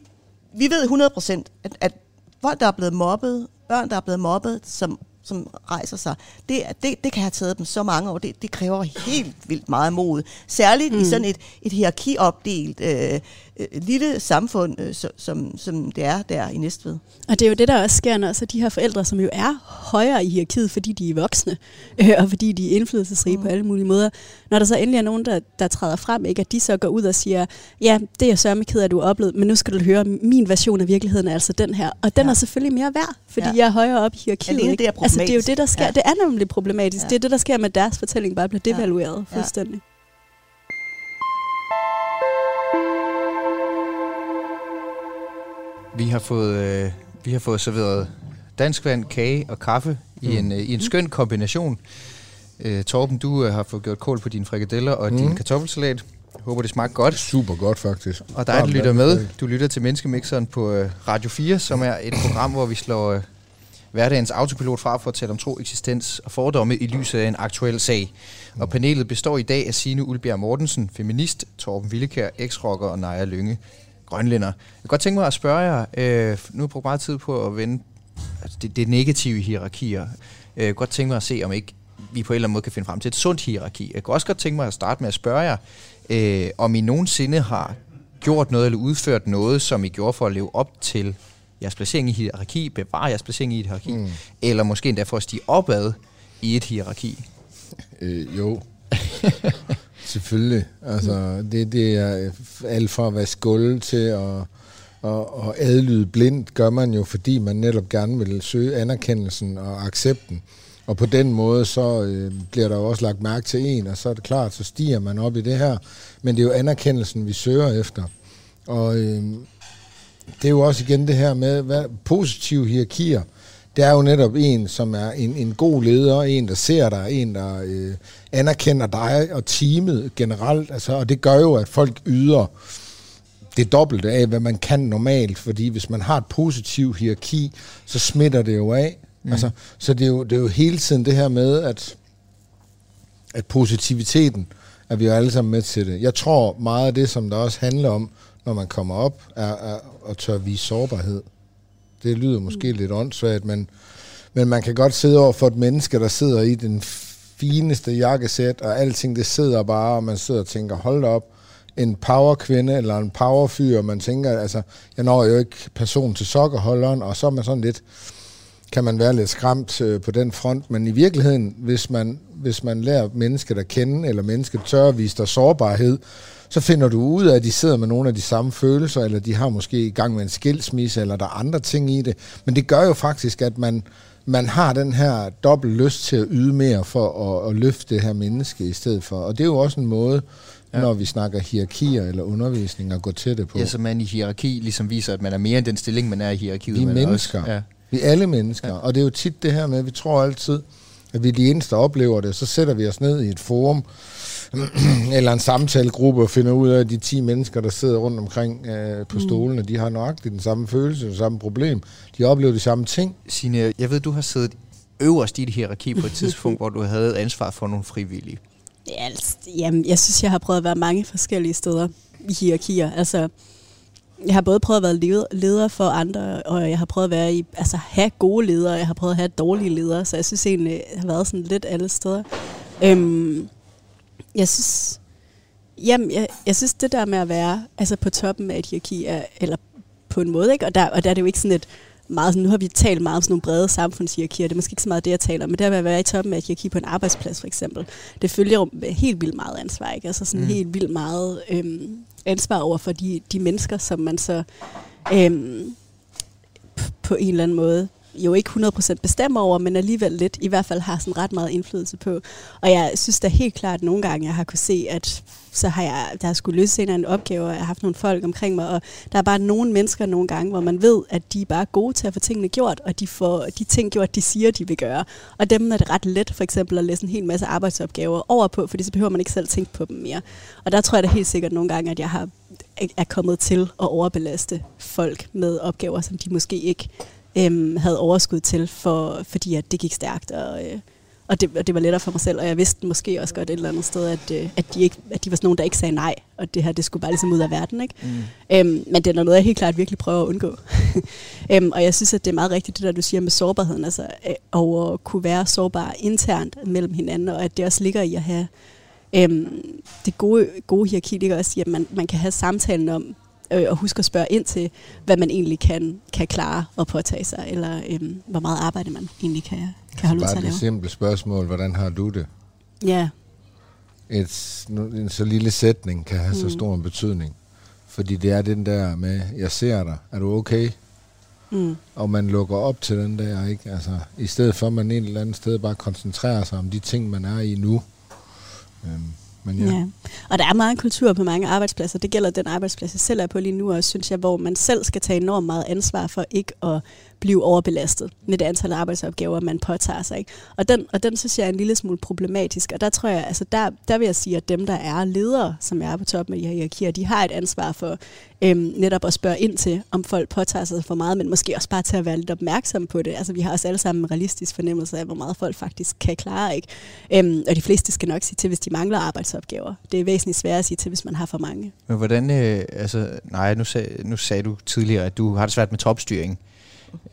vi ved 100 procent, at, at folk, der er blevet mobbet, børn, der er blevet mobbet, som, som rejser sig, det, det, det kan have taget dem så mange år. Det, det kræver helt vildt meget mod. Særligt mm. i sådan et, et hierarkiopdelt øh, øh, lille samfund, øh, så, som, som det er der i Næstved. Og det er jo det, der også sker, når så de her forældre, som jo er højere i hierarkiet, fordi de er voksne, øh, og fordi de er indflydelsesrige mm. på alle mulige måder. Når der så endelig er nogen, der, der træder frem, ikke, at de så går ud og siger, ja, det er sørme ked af, at du har oplevet, men nu skal du høre, min version af virkeligheden er altså den her. Og den Ja. er selvfølgelig mere værd, fordi Ja. ja. jeg er højere op i hierarkiet. Alene det er altså, det er jo problematisk. det, der sker. Ja. Ja. Det er nemlig problematisk. Ja. Ja. Det er det, der sker med deres fortælling, bare bliver Ja. devalueret Ja. fuldstændig. Vi har fået, øh, vi har fået serveret dansk vand, kage og kaffe mm. i, en, øh, i en skøn kombination. Øh, Torben, du øh, har fået gjort kål på dine frikadeller og mm. din kartoffelsalat. Jeg håber, det smager godt. Super godt, faktisk. Og der Varmt lytter anbefalet. med, du lytter til Menneskemixeren på øh, Radio 4, som er et program, hvor vi slår øh, hverdagens autopilot fra for at tale om tro, eksistens og fordomme i lyset af en aktuel sag. Og panelet består i dag af Signe Ulbjerg Mortensen, feminist, Torben Villekær, eksrocker og Naja Lynge, grønlænder. Jeg kan godt tænke mig at spørge jer, øh, nu har jeg brugt meget tid på at vende altså det, det negative hierarkier. Øh, Jeg kan godt tænke mig at se, om ikke vi på en eller anden måde kan finde frem til et sundt hierarki. Jeg kan også godt tænke mig at starte med at spørge jer, øh, om I nogensinde har gjort noget eller udført noget, som I gjorde for at leve op til jeres placering i hierarki, bevare jeres placering i et hierarki, mm. eller måske endda for at stige opad i et hierarki. Øh, jo. Selvfølgelig. Altså, det, det er alt fra at være skuld til at, at, at adlyde blindt, gør man jo, fordi man netop gerne vil søge anerkendelsen og accepten. Og på den måde, så øh, bliver der jo også lagt mærke til en, og så er det klart, så stiger man op i det her. Men det er jo anerkendelsen, vi søger efter. Og øh, det er jo også igen det her med hvad, positive hierarkier. Det er jo netop en, som er en, en god leder, en, der ser dig, en, der øh, anerkender dig og teamet generelt. Altså, og det gør jo, at folk yder det dobbelte af, hvad man kan normalt. Fordi hvis man har et positivt hierarki, så smitter det jo af. Mm. Altså, så det er, jo, det er jo hele tiden det her med, at, at positiviteten er vi jo alle sammen med til det. Jeg tror meget af det, som der også handler om, når man kommer op, er, er at tør vise sårbarhed. Det lyder måske mm. lidt åndssvagt, men, men man kan godt sidde over for et menneske, der sidder i den fineste jakkesæt, og alting det sidder bare, og man sidder og tænker, hold da op, en powerkvinde eller en powerfyr, og man tænker, altså, jeg når jo ikke person til sokkerholderen, og så er man sådan lidt, kan man være lidt skræmt øh, på den front, men i virkeligheden, hvis man, hvis man lærer mennesket at kende, eller mennesket tør at vise dig sårbarhed, så finder du ud af, at de sidder med nogle af de samme følelser, eller de har måske i gang med en skilsmisse, eller der er andre ting i det. Men det gør jo faktisk, at man, man har den her dobbelt lyst til at yde mere for at, at løfte det her menneske i stedet for. Og det er jo også en måde, ja. når vi snakker hierarkier eller undervisning, at gå til det på. Ja, så man i hierarki ligesom viser, at man er mere end den stilling, man er i hierarkiet. Vi er mennesker. Også, ja. Vi er alle mennesker. Ja. Og det er jo tit det her med, at vi tror altid, at vi er de eneste, der oplever det. Så sætter vi os ned i et forum, eller en samtalegruppe, og finder ud af, at de 10 mennesker, der sidder rundt omkring øh, på stolene, de har nøjagtigt den samme følelse, det samme problem. De oplever de samme ting. Signe, jeg ved, du har siddet øverst i det hierarki på et tidspunkt, hvor du havde ansvar for nogle frivillige. Ja, altså, jamen, jeg synes, jeg har prøvet at være mange forskellige steder i hierarkier. Altså, jeg har både prøvet at være leder, leder for andre, og jeg har prøvet at være i, altså, have gode ledere, og jeg har prøvet at have dårlige ledere, så jeg synes egentlig, jeg har været sådan lidt alle steder. Øhm, jeg synes, jamen, jeg, jeg synes det der med at være altså på toppen af et hierarki, er, eller på en måde, ikke? Og, der, og der er det jo ikke sådan et meget sådan, nu har vi talt meget om sådan nogle brede samfundshierarkier, det er måske ikke så meget det, jeg taler om, men det med at være i toppen af et hierarki på en arbejdsplads for eksempel, det følger jo helt vildt meget ansvar, ikke? Altså sådan mm. helt vildt meget øhm, ansvar over for de, de mennesker, som man så øhm, på en eller anden måde jo ikke 100% bestemmer over, men alligevel lidt, i hvert fald har sådan ret meget indflydelse på. Og jeg synes da helt klart, at nogle gange jeg har kunne se, at så har jeg, der har skulle løse en eller anden opgave, og jeg har haft nogle folk omkring mig, og der er bare nogle mennesker nogle gange, hvor man ved, at de er bare gode til at få tingene gjort, og de får de ting gjort, de siger, de vil gøre. Og dem er det ret let, for eksempel, at læse en hel masse arbejdsopgaver over på, fordi så behøver man ikke selv tænke på dem mere. Og der tror jeg da helt sikkert nogle gange, at jeg har er kommet til at overbelaste folk med opgaver, som de måske ikke øhm, havde overskud til, for, fordi at det gik stærkt, og, øh, og, det, og det var lettere for mig selv, og jeg vidste måske også godt et eller andet sted, at, øh, at, de, ikke, at de var sådan nogen, der ikke sagde nej, og det her, det skulle bare ligesom ud af verden. Ikke? Mm. Øhm, men det er noget, jeg helt klart virkelig prøver at undgå. øhm, og jeg synes, at det er meget rigtigt, det der du siger med sårbarheden, altså øh, og at kunne være sårbar internt mellem hinanden, og at det også ligger i at have øhm, det gode, gode hierarki, ligger også i, at man, man kan have samtalen om, øh, og huske at spørge ind til, hvad man egentlig kan, kan klare og påtage sig, eller øhm, hvor meget arbejde man egentlig kan, kan holde ud til Bare at det lave. simple spørgsmål, hvordan har du det? Ja, Et, en så lille sætning kan have mm. så stor en betydning. Fordi det er den der med, jeg ser dig, er du okay? mm. Og man lukker op til den der, ikke? Altså, i stedet for at man et eller andet sted bare koncentrerer sig om de ting, man er i nu. Øhm, men ja. Ja. Og der er meget kultur på mange arbejdspladser. Det gælder den arbejdsplads, jeg selv er på lige nu også, synes jeg, hvor man selv skal tage enormt meget ansvar for ikke at blive overbelastet med det antal arbejdsopgaver, man påtager sig. Ikke? Og, den, og den synes jeg er en lille smule problematisk. Og der tror jeg, altså der, der vil jeg sige, at dem, der er ledere, som er på toppen af de her hierarkier, de har et ansvar for øhm, netop at spørge ind til, om folk påtager sig for meget, men måske også bare til at være lidt opmærksom på det. Altså vi har også alle sammen en realistisk fornemmelse af, hvor meget folk faktisk kan klare. Ikke? Øhm, og de fleste skal nok sige til, hvis de mangler arbejdsopgaver. Det er væsentligt sværere at sige til, hvis man har for mange. Men hvordan, øh, altså, nej, nu, sag, nu sagde du tidligere, at du har det svært med topstyring.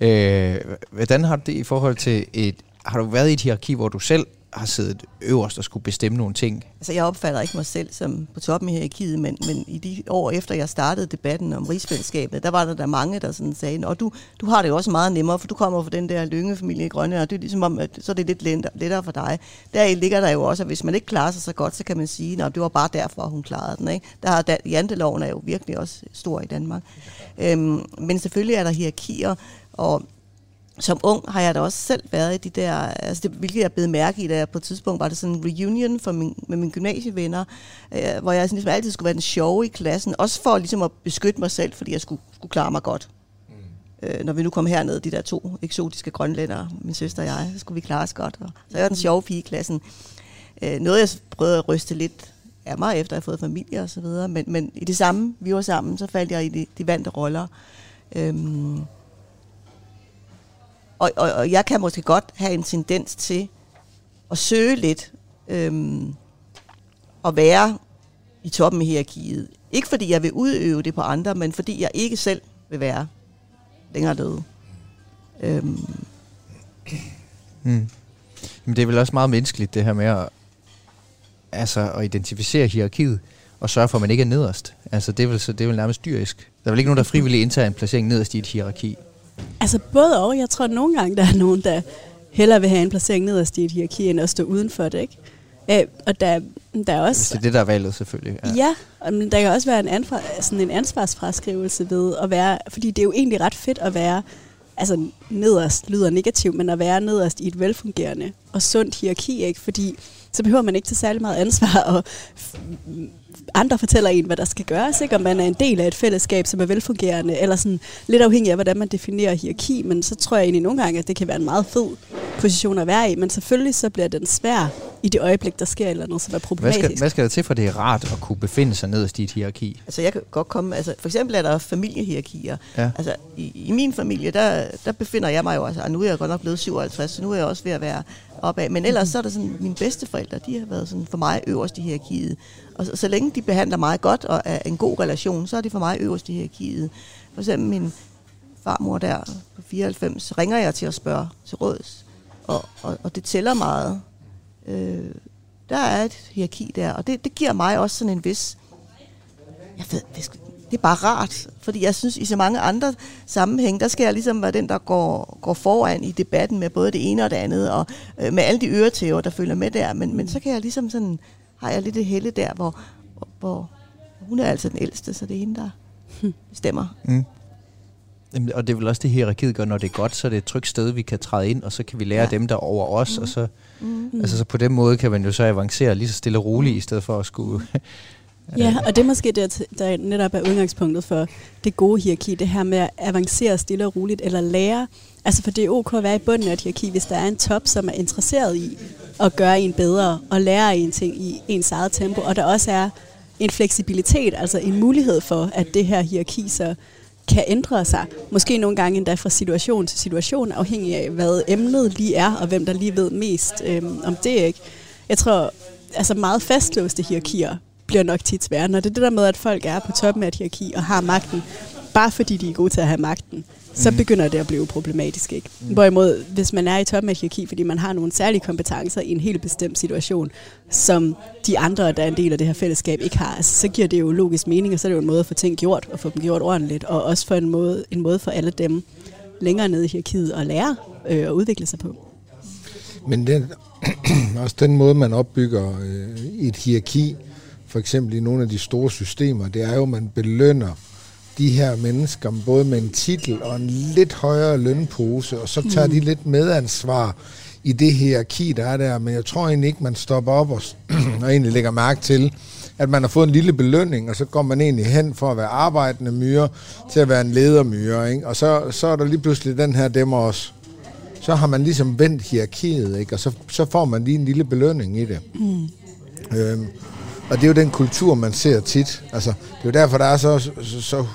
Øh, hvordan har du det i forhold til et, har du været i et hierarki, hvor du selv har siddet øverst og skulle bestemme nogle ting? Altså, jeg opfatter ikke mig selv som på toppen i hierarkiet, men, men i de år efter, jeg startede debatten om rigsfællesskabet, der var der, der mange, der sådan sagde, og du, du har det jo også meget nemmere, for du kommer fra den der lyngefamilie i Grønne, og det er ligesom om, at så er det lidt lettere, for dig. Der ligger der jo også, at hvis man ikke klarer sig så godt, så kan man sige, at det var bare derfor, hun klarede den. Ikke? Der har janteloven er jo virkelig også stor i Danmark. Øhm, men selvfølgelig er der hierarkier, og som ung har jeg da også selv været i de der, altså det, hvilket jeg blev mærke i, da jeg på et tidspunkt var det sådan en reunion for min, med mine gymnasievenner, øh, hvor jeg sådan, ligesom altid skulle være den sjove i klassen, også for ligesom at beskytte mig selv, fordi jeg skulle, skulle klare mig godt. Mm. Øh, når vi nu kom herned, de der to eksotiske grønlændere, min søster og jeg, så skulle vi klare os godt. Og så jeg var den sjove pige i klassen. Øh, noget jeg prøvede at ryste lidt af mig, efter jeg har fået familie og så videre, men, men i det samme, vi var sammen, så faldt jeg i de, de vante roller. Øhm, og, og, og jeg kan måske godt have en tendens til at søge lidt øhm, at være i toppen af hierarkiet. Ikke fordi jeg vil udøve det på andre, men fordi jeg ikke selv vil være længere nede. Øhm, Mm. Men det er vel også meget menneskeligt, det her med at, altså, at identificere hierarkiet, og sørge for, at man ikke er nederst. Altså, det er vel, så, det er vel nærmest dyrisk. Der er vel ikke nogen, der frivilligt indtager en placering nederst i et hierarki. Altså både og. Jeg tror, at nogle gange, der er nogen, der hellere vil have en placering nederst i et hierarki, end at stå uden for det, ikke? Øh, og der, der er Hvis også... det er det, der er valget, selvfølgelig. Ja, ja og men der kan også være en, ansvar, sådan en ansvarsfraskrivelse ved at være... Fordi det er jo egentlig ret fedt at være... Altså nederst lyder negativt, men at være nederst i et velfungerende og sundt hierarki, ikke? Fordi så behøver man ikke tage særlig meget ansvar, og andre fortæller en, hvad der skal gøres, ikke? om man er en del af et fællesskab, som er velfungerende, eller sådan lidt afhængig af, hvordan man definerer hierarki, men så tror jeg egentlig nogle gange, at det kan være en meget fed position at være i, men selvfølgelig så bliver den svær i det øjeblik, der sker eller andet, som er Hvad problematisk. skal, hvad skal der til, for det er rart at kunne befinde sig nederst i et hierarki? Altså jeg kan godt komme, altså for eksempel er der familiehierarkier. Ja. Altså i, i min familie, der, der befinder jeg mig jo også, og nu er jeg godt nok blevet 57, så nu er jeg også ved at være opad. Men ellers så er der sådan, mine bedsteforældre, de har været sådan for mig øverst i hierarkiet. Og så, så længe de behandler mig godt og er en god relation, så er de for mig øverst i hierarkiet. For eksempel min farmor der på 94, ringer jeg til at spørge til råds. Og, og, og det tæller meget. Øh, der er et hierarki der, og det, det giver mig også sådan en vis jeg ved, det, det er bare rart, fordi jeg synes, i så mange andre sammenhæng, der skal jeg ligesom være den, der går, går foran i debatten med både det ene og det andet, og øh, med alle de øretæver, der følger med der, men, men så kan jeg ligesom sådan, har jeg lidt et helle der, hvor, hvor, hvor hun er altså den ældste, så det er hende, der bestemmer. Mm. Jamen, Og det er vel også det, hierarkiet gør, når det er godt, så er det et trygt sted, vi kan træde ind, og så kan vi lære Ja. dem, der er over os, og så, Mm. altså, så på den måde kan man jo så avancere lige så stille og roligt, i stedet for at skulle... Ja, og det er måske det, der netop er udgangspunktet for det gode hierarki, det her med at avancere stille og roligt, eller lære. Altså for det er ok at være i bunden af et hierarki, hvis der er en top, som er interesseret i at gøre en bedre, og lære en ting i ens eget tempo, og der også er en fleksibilitet, altså en mulighed for, at det her hierarki så kan ændre sig. Måske nogle gange endda fra situation til situation, afhængig af, hvad emnet lige er, og hvem der lige ved mest øhm, om det. ikke. Jeg tror, altså meget fastlåste hierarkier bliver nok tit svære. Når det er det der med, at folk er på toppen af et hierarki og har magten, bare fordi de er gode til at have magten, så Mm. begynder det at blive problematisk. Ikke? Hvorimod, hvis man er i toppen af hierarki, fordi man har nogle særlige kompetencer i en helt bestemt situation, som de andre, der er en del af det her fællesskab, ikke har, altså, så giver det jo logisk mening, og så er det jo en måde at få ting gjort, og få dem gjort ordentligt, og også for en måde, en måde for alle dem længere nede i hierarkiet at lære øh, og udvikle sig på. Men den, også den måde, man opbygger øh, et hierarki, for eksempel i nogle af de store systemer, det er jo, at man belønner de her mennesker både med en titel og en lidt højere lønpose, og så tager mm. de lidt medansvar i det hierarki, der er der. Men jeg tror egentlig ikke, man stopper op og, og egentlig lægger mærke til, at man har fået en lille belønning, og så går man egentlig hen for at være arbejdende myre til at være en ledermyre. Ikke? Og så, så er der lige pludselig den her demmer også så har man ligesom vendt hierarkiet, ikke? og så, så får man lige en lille belønning i det. Mm. Øhm, og det er jo den kultur, man ser tit. Altså, det er jo derfor, der er så, så, så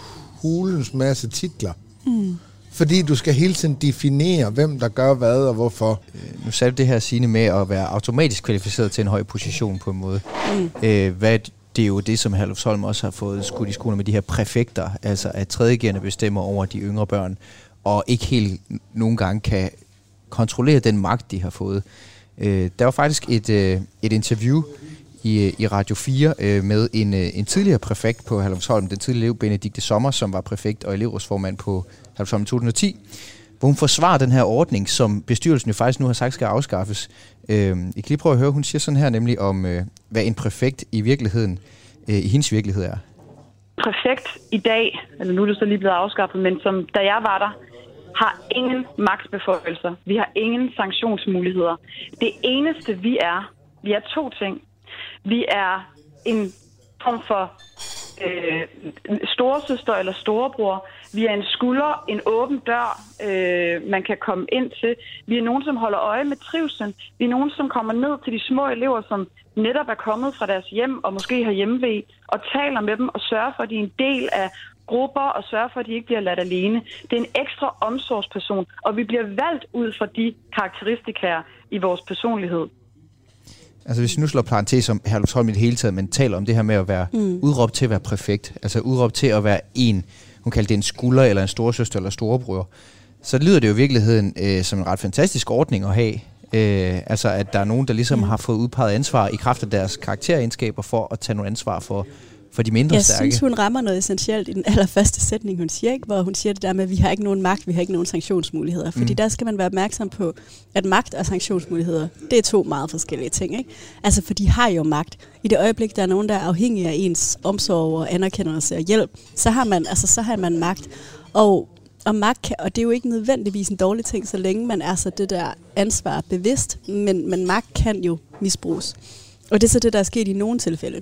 hulens masse titler. Mm. Fordi du skal hele tiden definere, hvem der gør hvad og hvorfor. Nu sagde du det her sine med at være automatisk kvalificeret til en høj position på en måde. Mm. Øh, hvad, det er jo det, som Herlufsholm også har fået skudt i skoene med de her præfekter, altså at tredjegerne bestemmer over de yngre børn, og ikke helt nogle gange kan kontrollere den magt, de har fået. Øh, der var faktisk et, øh, et interview i, i Radio 4 øh, med en, øh, en tidligere præfekt på Herlufsholm, den tidligere elev Benedikte Sommer, som var præfekt og elevrådsformand på Herlufsholm i 2010, hvor hun forsvarer den her ordning, som bestyrelsen jo faktisk nu har sagt skal afskaffes. Øh, I kan lige prøve at høre, hun siger sådan her nemlig om, øh, hvad en præfekt i virkeligheden, øh, i hendes virkelighed er. præfekt i dag, eller nu er det så lige blevet afskaffet, men som da jeg var der, har ingen magtsbeføjelser. Vi har ingen sanktionsmuligheder. Det eneste vi er, vi er to ting. Vi er en form for øh, storesøster eller storebror. Vi er en skulder, en åben dør, øh, man kan komme ind til. Vi er nogen, som holder øje med trivsel. Vi er nogen, som kommer ned til de små elever, som netop er kommet fra deres hjem og måske har hjemmevæg, og taler med dem og sørger for, at de er en del af grupper og sørger for, at de ikke bliver ladt alene. Det er en ekstra omsorgsperson, og vi bliver valgt ud fra de karakteristikker i vores personlighed. Altså hvis vi nu slår parentes om Herlufsholm i det hele taget, men taler om det her med at være mm. udråbt til at være præfekt, altså udråbt til at være en, hun kaldte det en skulder, eller en storesøster, eller storebror, så lyder det jo i virkeligheden øh, som en ret fantastisk ordning at have. Øh, altså at der er nogen, der ligesom mm. har fået udpeget ansvar i kraft af deres karakteregenskaber for at tage noget ansvar for, for de mindre Jeg stærke. synes, hun rammer noget essentielt i den allerførste sætning, hun siger, ikke? hvor hun siger det der med, at vi har ikke nogen magt, vi har ikke nogen sanktionsmuligheder. Fordi Mm. der skal man være opmærksom på, at magt og sanktionsmuligheder, det er to meget forskellige ting. Ikke? Altså, for de har jo magt. I det øjeblik, der er nogen, der er afhængige af ens omsorg og anerkendelse og hjælp, så har man, altså, så har man magt. Og og magt kan, og det er jo ikke nødvendigvis en dårlig ting, så længe man er så det der ansvar bevidst, men, men magt kan jo misbruges. Og det er så det, der er sket i nogle tilfælde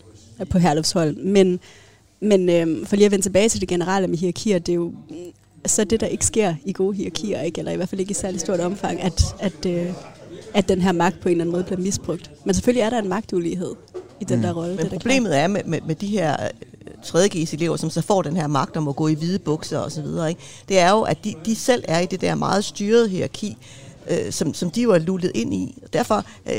på Herlufsholm. Men, men øhm, for lige at vende tilbage til det generelle med hierarkier, det er jo så det, der ikke sker i gode hierarkier, ikke? eller i hvert fald ikke i særlig stort omfang, at, at, øh, at den her magt på en eller anden måde bliver misbrugt. Men selvfølgelig er der en magtulighed i den Mm. der rolle. Men det er da problemet er med, med, med de her øh, 3.G's elever, som så får den her magt om at gå i hvide bukser og så videre, ikke? det er jo, at de, de selv er i det der meget styrede hierarki, øh, som, som de jo er lullet ind i. Og derfor øh,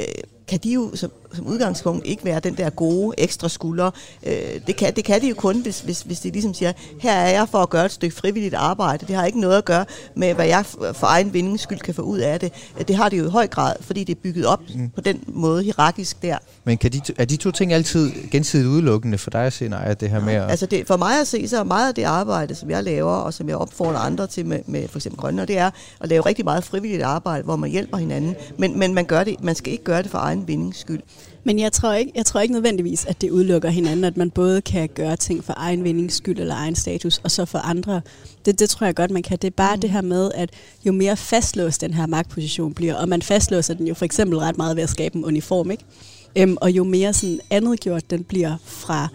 kan de jo som, som udgangspunkt ikke være den der gode ekstra skulder. Øh, det, kan, det kan de jo kun, hvis, hvis, hvis de ligesom siger, her er jeg for at gøre et stykke frivilligt arbejde. Det har ikke noget at gøre med, hvad jeg for egen vindings skyld kan få ud af det. Det har det jo i høj grad, fordi det er bygget op mm. på den måde hierarkisk der. Men kan de, to- er de to ting altid gensidigt udelukkende for dig at se, nej, det her med at... Altså det, for mig at se, så er meget af det arbejde, som jeg laver, og som jeg opfordrer andre til med, med for eksempel Grønne, det er at lave rigtig meget frivilligt arbejde, hvor man hjælper hinanden. Men, men man, gør det, man skal ikke gøre det for egen vindings skyld. Men jeg tror, ikke, jeg tror ikke nødvendigvis, at det udelukker hinanden, at man både kan gøre ting for egen vindings skyld eller egen status, og så for andre. Det, det tror jeg godt, man kan. Det er bare mm. det her med, at jo mere fastlåst den her magtposition bliver, og man fastlåser den jo for eksempel ret meget ved at skabe en uniform, ikke? Øhm, og jo mere sådan andet gjort den bliver fra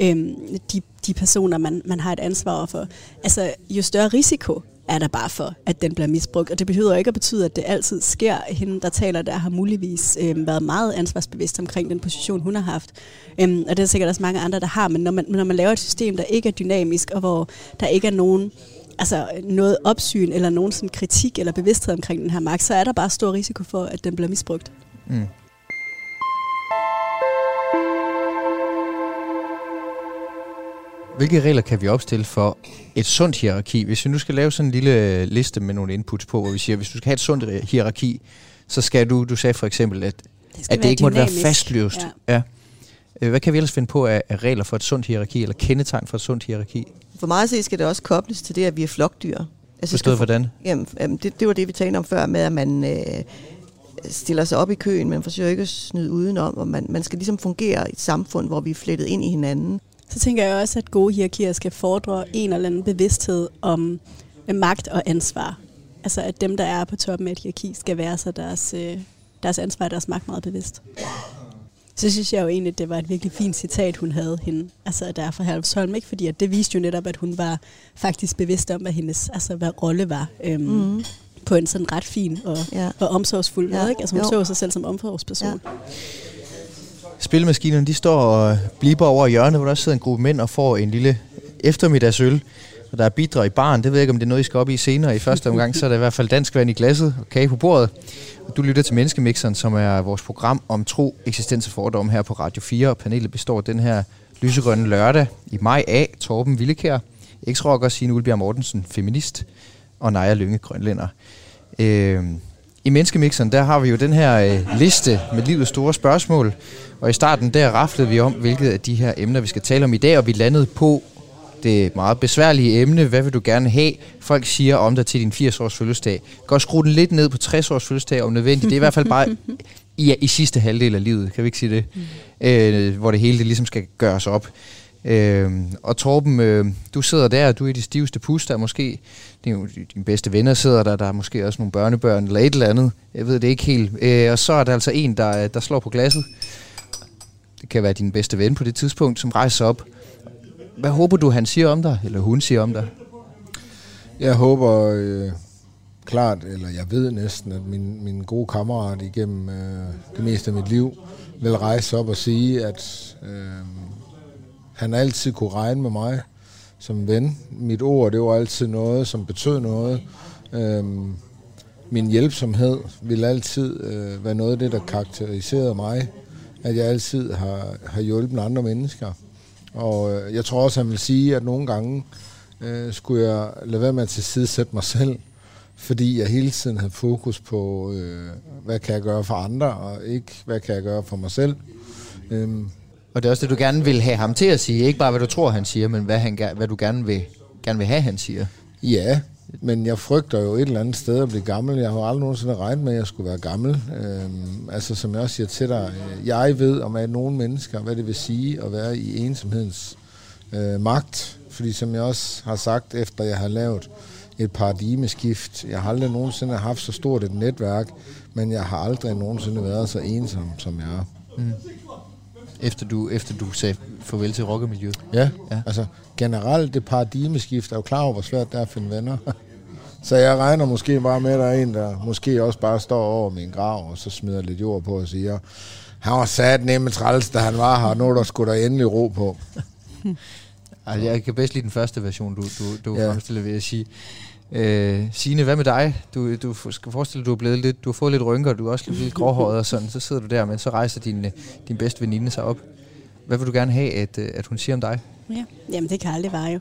øhm, de, de personer, man, man har et ansvar for, altså jo større risiko er der bare for, at den bliver misbrugt. Og det behøver ikke at betyde, at det altid sker. Hende, der taler der, har muligvis øh, været meget ansvarsbevidst omkring den position, hun har haft. Øhm, og det er sikkert også mange andre, der har. Men når man, når man laver et system, der ikke er dynamisk, og hvor der ikke er nogen altså noget opsyn eller nogen sådan kritik eller bevidsthed omkring den her magt, så er der bare stor risiko for, at den bliver misbrugt. Mm. Hvilke regler kan vi opstille for et sundt hierarki? Hvis vi nu skal lave sådan en lille liste med nogle inputs på, hvor vi siger, hvis du skal have et sundt hierarki, så skal du, du sagde for eksempel, at Det at det ikke måtte være fastløst. Ja. Ja. Øh, Hvad kan vi ellers finde på af, af regler for et sundt hierarki, eller kendetegn for et sundt hierarki? For mig at se skal det også kobles til det, at vi er flokdyr. Altså, Forstået hvordan? Jamen, det, det var det, vi talte om før, med at man øh, stiller sig op i køen, men forsøger ikke at snyde udenom, og man, man skal ligesom fungere i et samfund, hvor vi er flettet ind i hinanden. Så tænker jeg også, at gode hierarkier skal fordre en eller anden bevidsthed om øh, magt og ansvar. Altså at dem, der er på toppen af et hierarki, skal være sig deres, øh, deres ansvar og deres magt meget bevidst. Så synes jeg jo egentlig, at det var et virkelig fint citat, hun havde hende. Altså der er fra Herlufsholm, ikke? Fordi at det viste jo netop, at hun var faktisk bevidst om, hvad hendes altså, hvad rolle var. Øhm, Mhm. På en sådan ret fin og, Ja. og omsorgsfuld Ja, måde. Ikke? Altså hun jo. så sig selv som omsorgsperson. Ja. Spilmaskinerne, de står og blipper over i hjørnet, hvor der sidder en gruppe mænd og får en lille eftermiddagsøl. Og der er bidrag i baren. Det ved jeg ikke, om det er noget, I skal op i senere. I første omgang, så er der i hvert fald dansk vand i glasset og kage på bordet. Og du lytter til Menneskemixeren, som er vores program om tro, eksistens og fordom her på Radio 4. Og panelet består den her lysegrønne lørdag i maj af Torben Villekær, eks-rocker, Signe Ulbjerg Mortensen, feminist, og Naja Lynge, grønlænder. Øh, i Menneskemixeren, der har vi jo den her øh, liste med livets store spørgsmål. Og i starten, der raflede vi om, hvilket af de her emner, vi skal tale om i dag, og vi landede på det meget besværlige emne. Hvad vil du gerne have? Folk siger om dig til din 80-års fødselsdag. Godt skrue den lidt ned på 60-års fødselsdag om nødvendigt. Det er i hvert fald bare i, i sidste halvdel af livet, kan vi ikke sige det? Mm. Øh, hvor det hele det ligesom skal gøres op. Øh, og Torben, øh, du sidder der, du er i de stiveste pus, der er måske din, dine bedste venner sidder der, der er måske også nogle børnebørn eller et eller andet. Jeg ved det ikke helt. Øh, og så er der altså en, der, der slår på glasset. Det kan være din bedste ven på det tidspunkt, som rejser op. Hvad håber du, han siger om dig, eller hun siger om dig? Jeg håber øh, klart, eller jeg ved næsten, at min, min gode kammerat igennem øh, det meste af mit liv vil rejse op og sige, at øh, han altid kunne regne med mig som ven. Mit ord, det var altid noget, som betød noget. Øhm, min hjælpsomhed vil altid øh, være noget af det, der karakteriserede mig. At jeg altid har, har hjulpet andre mennesker. Og øh, jeg tror også, han vil sige, at nogle gange øh, skulle jeg lade være med at tilsidesætte mig selv, fordi jeg hele tiden havde fokus på, øh, hvad kan jeg gøre for andre, og ikke hvad kan jeg gøre for mig selv. Øh, og det er også det, du gerne vil have ham til at sige. Ikke bare, hvad du tror, han siger, men hvad, han, hvad du gerne vil, gerne vil have, han siger. ja, men jeg frygter jo et eller andet sted at blive gammel. Jeg har aldrig nogensinde regnet med, at jeg skulle være gammel. Øhm, altså, som jeg også siger til dig, øh, jeg ved om at nogle mennesker, hvad det vil sige at være i ensomhedens øh, magt. Fordi som jeg også har sagt, efter jeg har lavet et paradigmeskift, jeg har aldrig nogensinde haft så stort et netværk, men jeg har aldrig nogensinde været så ensom, som jeg er. Efter du, efter du sagde farvel til rockermiljøet. Ja, Ja. altså generelt det paradigmeskift er jo klar over, hvor svært det er at finde venner. så jeg regner måske bare med, at der er en, der måske også bare står over min grav, og så smider lidt jord på og siger, han var sat nemme træls, da han var her, nu er der sgu der endelig ro på. Altså, jeg kan bedst lide den første version, du, du, du. Ja. fremstiller ved at sige. Øh, Signe, hvad med dig? Du, du skal forestille dig, du er blevet lidt, du har fået lidt rynker, du er også lidt, gråhåret og sådan. Så sidder du der, men så rejser din, din bedste veninde sig op. Hvad vil du gerne have, at, øh, at hun siger om dig? Ja, jamen det kan aldrig være jo.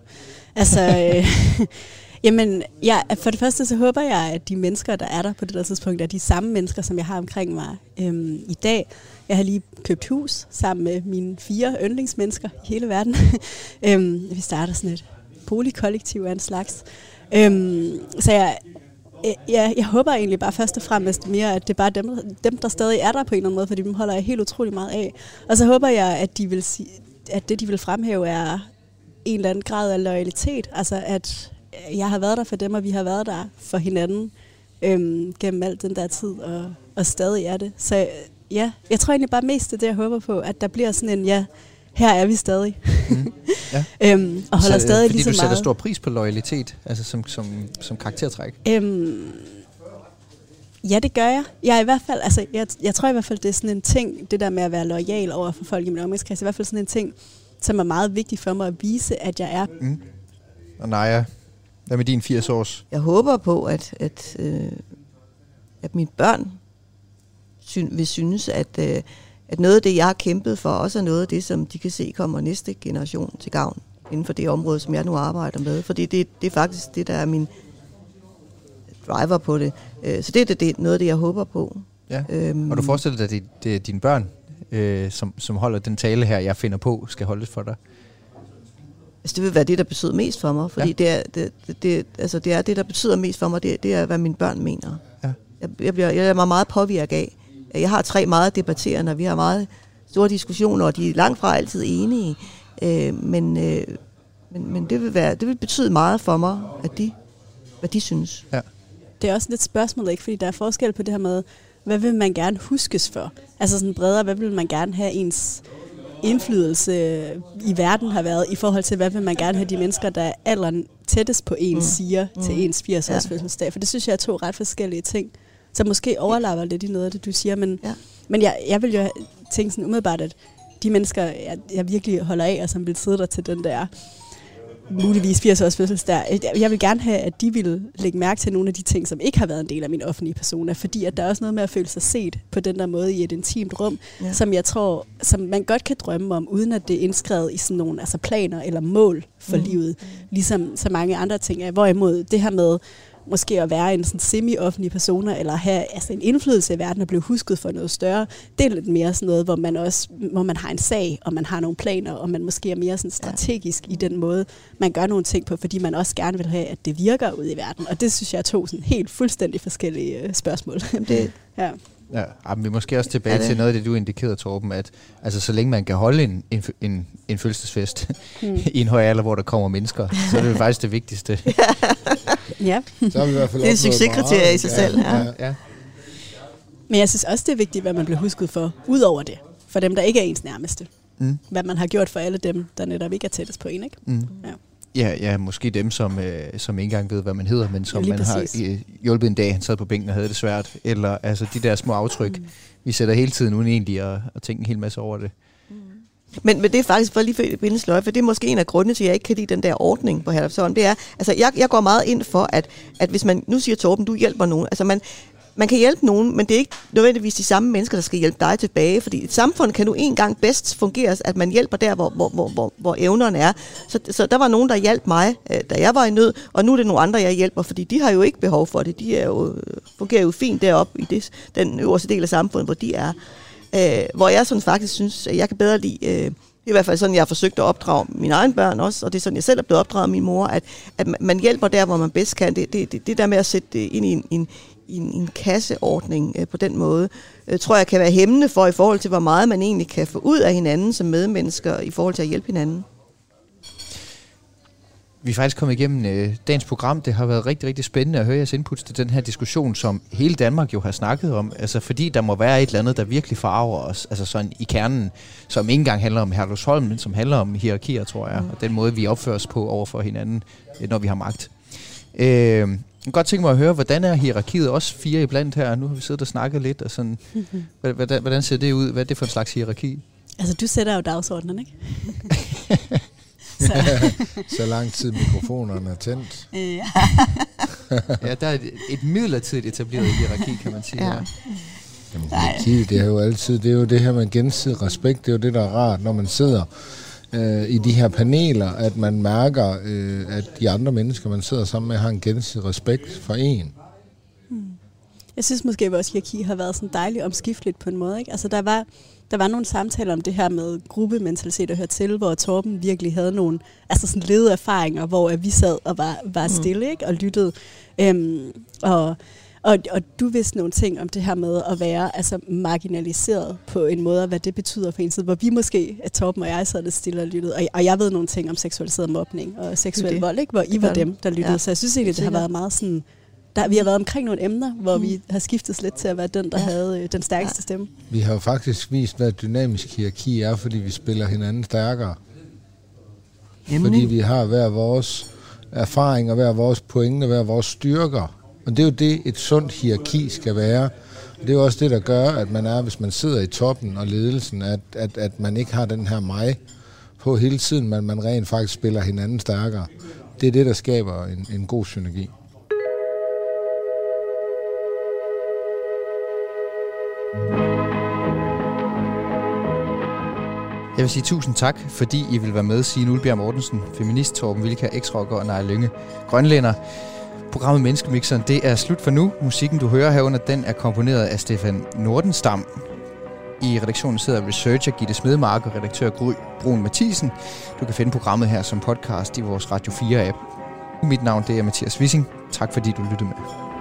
Altså, øh, jamen, ja, for det første så håber jeg, at de mennesker, der er der på det der tidspunkt, er de samme mennesker, som jeg har omkring mig øhm, i dag. Jeg har lige købt hus sammen med mine fire yndlingsmennesker i hele verden. øhm, vi starter sådan et boligkollektiv af en slags. Øhm, så jeg, øh, ja, jeg håber egentlig bare først og fremmest mere, at det er bare dem, dem, der stadig er der på en eller anden måde, fordi dem holder jeg helt utrolig meget af. Og så håber jeg, at de vil sige, at det, de vil fremhæve, er en eller anden grad af loyalitet. Altså, at jeg har været der for dem, og vi har været der for hinanden øhm, gennem alt den der tid, og, og stadig er det. Så ja, jeg tror egentlig bare mest det, det, jeg håber på, at der bliver sådan en, ja, her er vi stadig. Mm. Ja. øhm, og holder Så, øh, stadig fordi lige så du sætter meget. stor pris på loyalitet, altså som, som, som karaktertræk. Øhm, ja, det gør jeg. Jeg er i hvert fald, altså, jeg, jeg tror i hvert fald, det er sådan en ting, det der med at være lojal over for folk i min omgangskreds, i hvert fald sådan en ting, som er meget vigtig for mig at vise, at jeg er. Mm. Og Naja, hvad med din 80 års? Jeg håber på, at, at, øh, at mine børn syn, vil synes, at, øh, at noget af det, jeg har kæmpet for, også er noget af det, som de kan se kommer næste generation til gavn. inden for det område, som jeg nu arbejder med. Fordi det, det er faktisk det, der er min driver på det. Øh, så det er det, det er noget af det, jeg håber på. Ja. Øhm, Og du forestiller dig, at det, det er dine børn, øh, som, som holder den tale her, jeg finder på, skal holdes for dig? Altså, det vil være det, der betyder mest for mig, fordi Ja. ja. det, er, det, det, det, altså, det er det, der betyder mest for mig, det, det er, hvad mine børn mener. Ja. Jeg, jeg, bliver, jeg er mig meget påvirket af. Jeg har tre meget debatterende, og vi har meget store diskussioner, og de er langt fra altid enige. Øh, men, øh, men, men det, vil være, det vil betyde meget for mig, at de, hvad de synes. Det er også lidt spørgsmål, ikke? Fordi der er forskel på det her med, hvad vil man gerne huskes for? Altså sådan bredere, hvad vil man gerne have ens indflydelse i verden har været, i forhold til, hvad vil man gerne have de mennesker, der er alderen tættest på ens, mm. siger mm. til ens 80-års Ja. fødselsdag? For det synes jeg er to ret forskellige ting. Så måske overlapper lidt i noget af det, du siger, men, Ja. men jeg, jeg vil jo tænke sådan umiddelbart, at de mennesker, jeg, jeg virkelig holder af, og som vil sidde der til den der muligvis 80 års fødselsdag. Jeg vil gerne have, at de vil lægge mærke til nogle af de ting, som ikke har været en del af min offentlige persona, fordi at der er også noget med at føle sig set på den der måde i et intimt rum, Ja. som jeg tror, som man godt kan drømme om, uden at det er indskrevet i sådan nogle altså planer eller mål for mm. livet, ligesom så mange andre ting er. Hvorimod det her med måske at være en sådan semi-offentlig persona, eller have altså en indflydelse i verden og blive husket for noget større, det er lidt mere sådan noget, hvor man også hvor man har en sag, og man har nogle planer, og man måske er mere sådan strategisk ja. i den måde, man gør nogle ting på, fordi man også gerne vil have, at det virker ud i verden. Og det synes jeg er to sådan helt fuldstændig forskellige øh, spørgsmål. Det, ja. Ja, men vi er måske også tilbage Ja, til noget af det, du indikerede, Torben, at altså, så længe man kan holde en, en, en, en fødselsfest Hmm. i en høj alder, hvor der kommer mennesker, så er det faktisk det vigtigste. ja. Så har vi i hvert fald Det er opnået succeskriterie i sig selv, ja. ja. Men jeg synes også, det er vigtigt, hvad man bliver husket for, ud over det. For dem, der ikke er ens nærmeste. Mm. Hvad man har gjort for alle dem, der netop ikke er tættest på en, ikke? Mm. Ja. Ja, ja, måske dem, som, øh, som ikke engang ved, hvad man hedder, men som Ja, man har øh, hjulpet en dag, han sad på bænken og havde det svært. Eller altså de der små aftryk, mm. vi sætter hele tiden uden egentlig at, at tænke en hel masse over det. Men, men det er faktisk for lige for at binde sløjfe, det er måske en af grundene til, at jeg ikke kan lide den der ordning på Herlufsholm. Det er, altså jeg, jeg går meget ind for, at, at hvis man, nu siger Torben, du hjælper nogen, altså man, man kan hjælpe nogen, men det er ikke nødvendigvis de samme mennesker, der skal hjælpe dig tilbage, fordi et samfund kan nu en gang bedst fungere, at man hjælper der, hvor, hvor, hvor, hvor, hvor evnerne er. Så, så der var nogen, der hjalp mig, øh, da jeg var i nød, og nu er det nogle andre, jeg hjælper, fordi de har jo ikke behov for det. De er jo, fungerer jo fint deroppe i det, den øverste del af samfundet, hvor de er. Øh, hvor jeg sådan faktisk synes, at jeg kan bedre lide... Øh, det er i hvert fald sådan, jeg har forsøgt at opdrage mine egne børn også, og det er sådan, jeg selv er blevet opdraget af min mor, at, at man- man hjælper der, hvor man bedst kan. Det, det, det, det der med at sætte det ind i en, en, i en, en kasseordning øh, på den måde, øh, tror jeg kan være hæmmende for i forhold til, hvor meget man egentlig kan få ud af hinanden som medmennesker i forhold til at hjælpe hinanden. Vi er faktisk kommet igennem øh, dagens program. Det har været rigtig, rigtig spændende at høre jeres input til den her diskussion, som hele Danmark jo har snakket om. Altså fordi der må være et eller andet, der virkelig farver os, altså sådan i kernen, som ikke engang handler om Herlufsholm, men som handler om hierarkier, tror jeg, mm. og den måde, vi opfører os på over for hinanden, øh, når vi har magt. Øh, jeg kan godt tænke mig at høre, hvordan er hierarkiet også fire iblandt her? Nu har vi siddet og snakket lidt, og sådan, hvordan, hvordan ser det ud? Hvad er det for en slags hierarki? Altså, du sætter jo dagsordenen, ikke? Så lang tid mikrofonerne er tændt. ja, der er et, et midlertidigt etableret hierarki, kan man sige. Ja. Ja. Jamen, hierarki, det er jo altid, det er jo det her med gensidig respekt, det er jo det, der er rart, når man sidder øh, i de her paneler, at man mærker, øh, at de andre mennesker, man sidder sammen med, har en gensidig respekt for en. Jeg synes måske, at vores hierarki har været sådan dejligt omskifteligt på en måde. Ikke? Altså, der var, der var nogle samtaler om det her med gruppementalitet at høre til, hvor Torben virkelig havde nogle altså sådan lede erfaringer, hvor at vi sad og var, var stille ikke? og lyttede. Øhm, og, og, og du vidste nogle ting om det her med at være altså, marginaliseret på en måde, og hvad det betyder for en tid, hvor vi måske, at Torben og jeg sad lidt stille og lyttede. Og, og jeg ved nogle ting om seksualiseret mobning og seksuel det. vold, ikke? hvor I Det var dem, der lyttede. Ja. Ja. Så jeg synes egentlig, det har været meget sådan der, vi har været omkring nogle emner, hvor mm. vi har skiftet lidt til at være den, der Ja. ja. havde øh, den stærkeste stemme. Vi har jo faktisk vist, hvad et dynamisk hierarki er, fordi vi spiller hinanden stærkere. Fordi vi har hver vores erfaring og hver vores pointe og hver vores styrker. Og det er jo det, et sundt hierarki skal være. Og det er jo også det, der gør, at man er, hvis man sidder i toppen og ledelsen, at, at, at man ikke har den her mig på hele tiden, men man rent faktisk spiller hinanden stærkere. Det er det, der skaber en, en god synergi. Jeg vil sige tusind tak, fordi I vil være med, Signe Ulbjerg Mortensen, feminist, Torben Vilka, eksrocker og Naja Lynge, grønlænder. Programmet Menneskemixeren, det er slut for nu. Musikken, du hører herunder, den er komponeret af Stefan Nordenstam. I redaktionen sidder researcher Gitte Smedemark og redaktør Gry Brun Mathisen. Du kan finde programmet her som podcast i vores Radio 4-app. Mit navn det er Mathias Wissing. Tak fordi du lyttede med.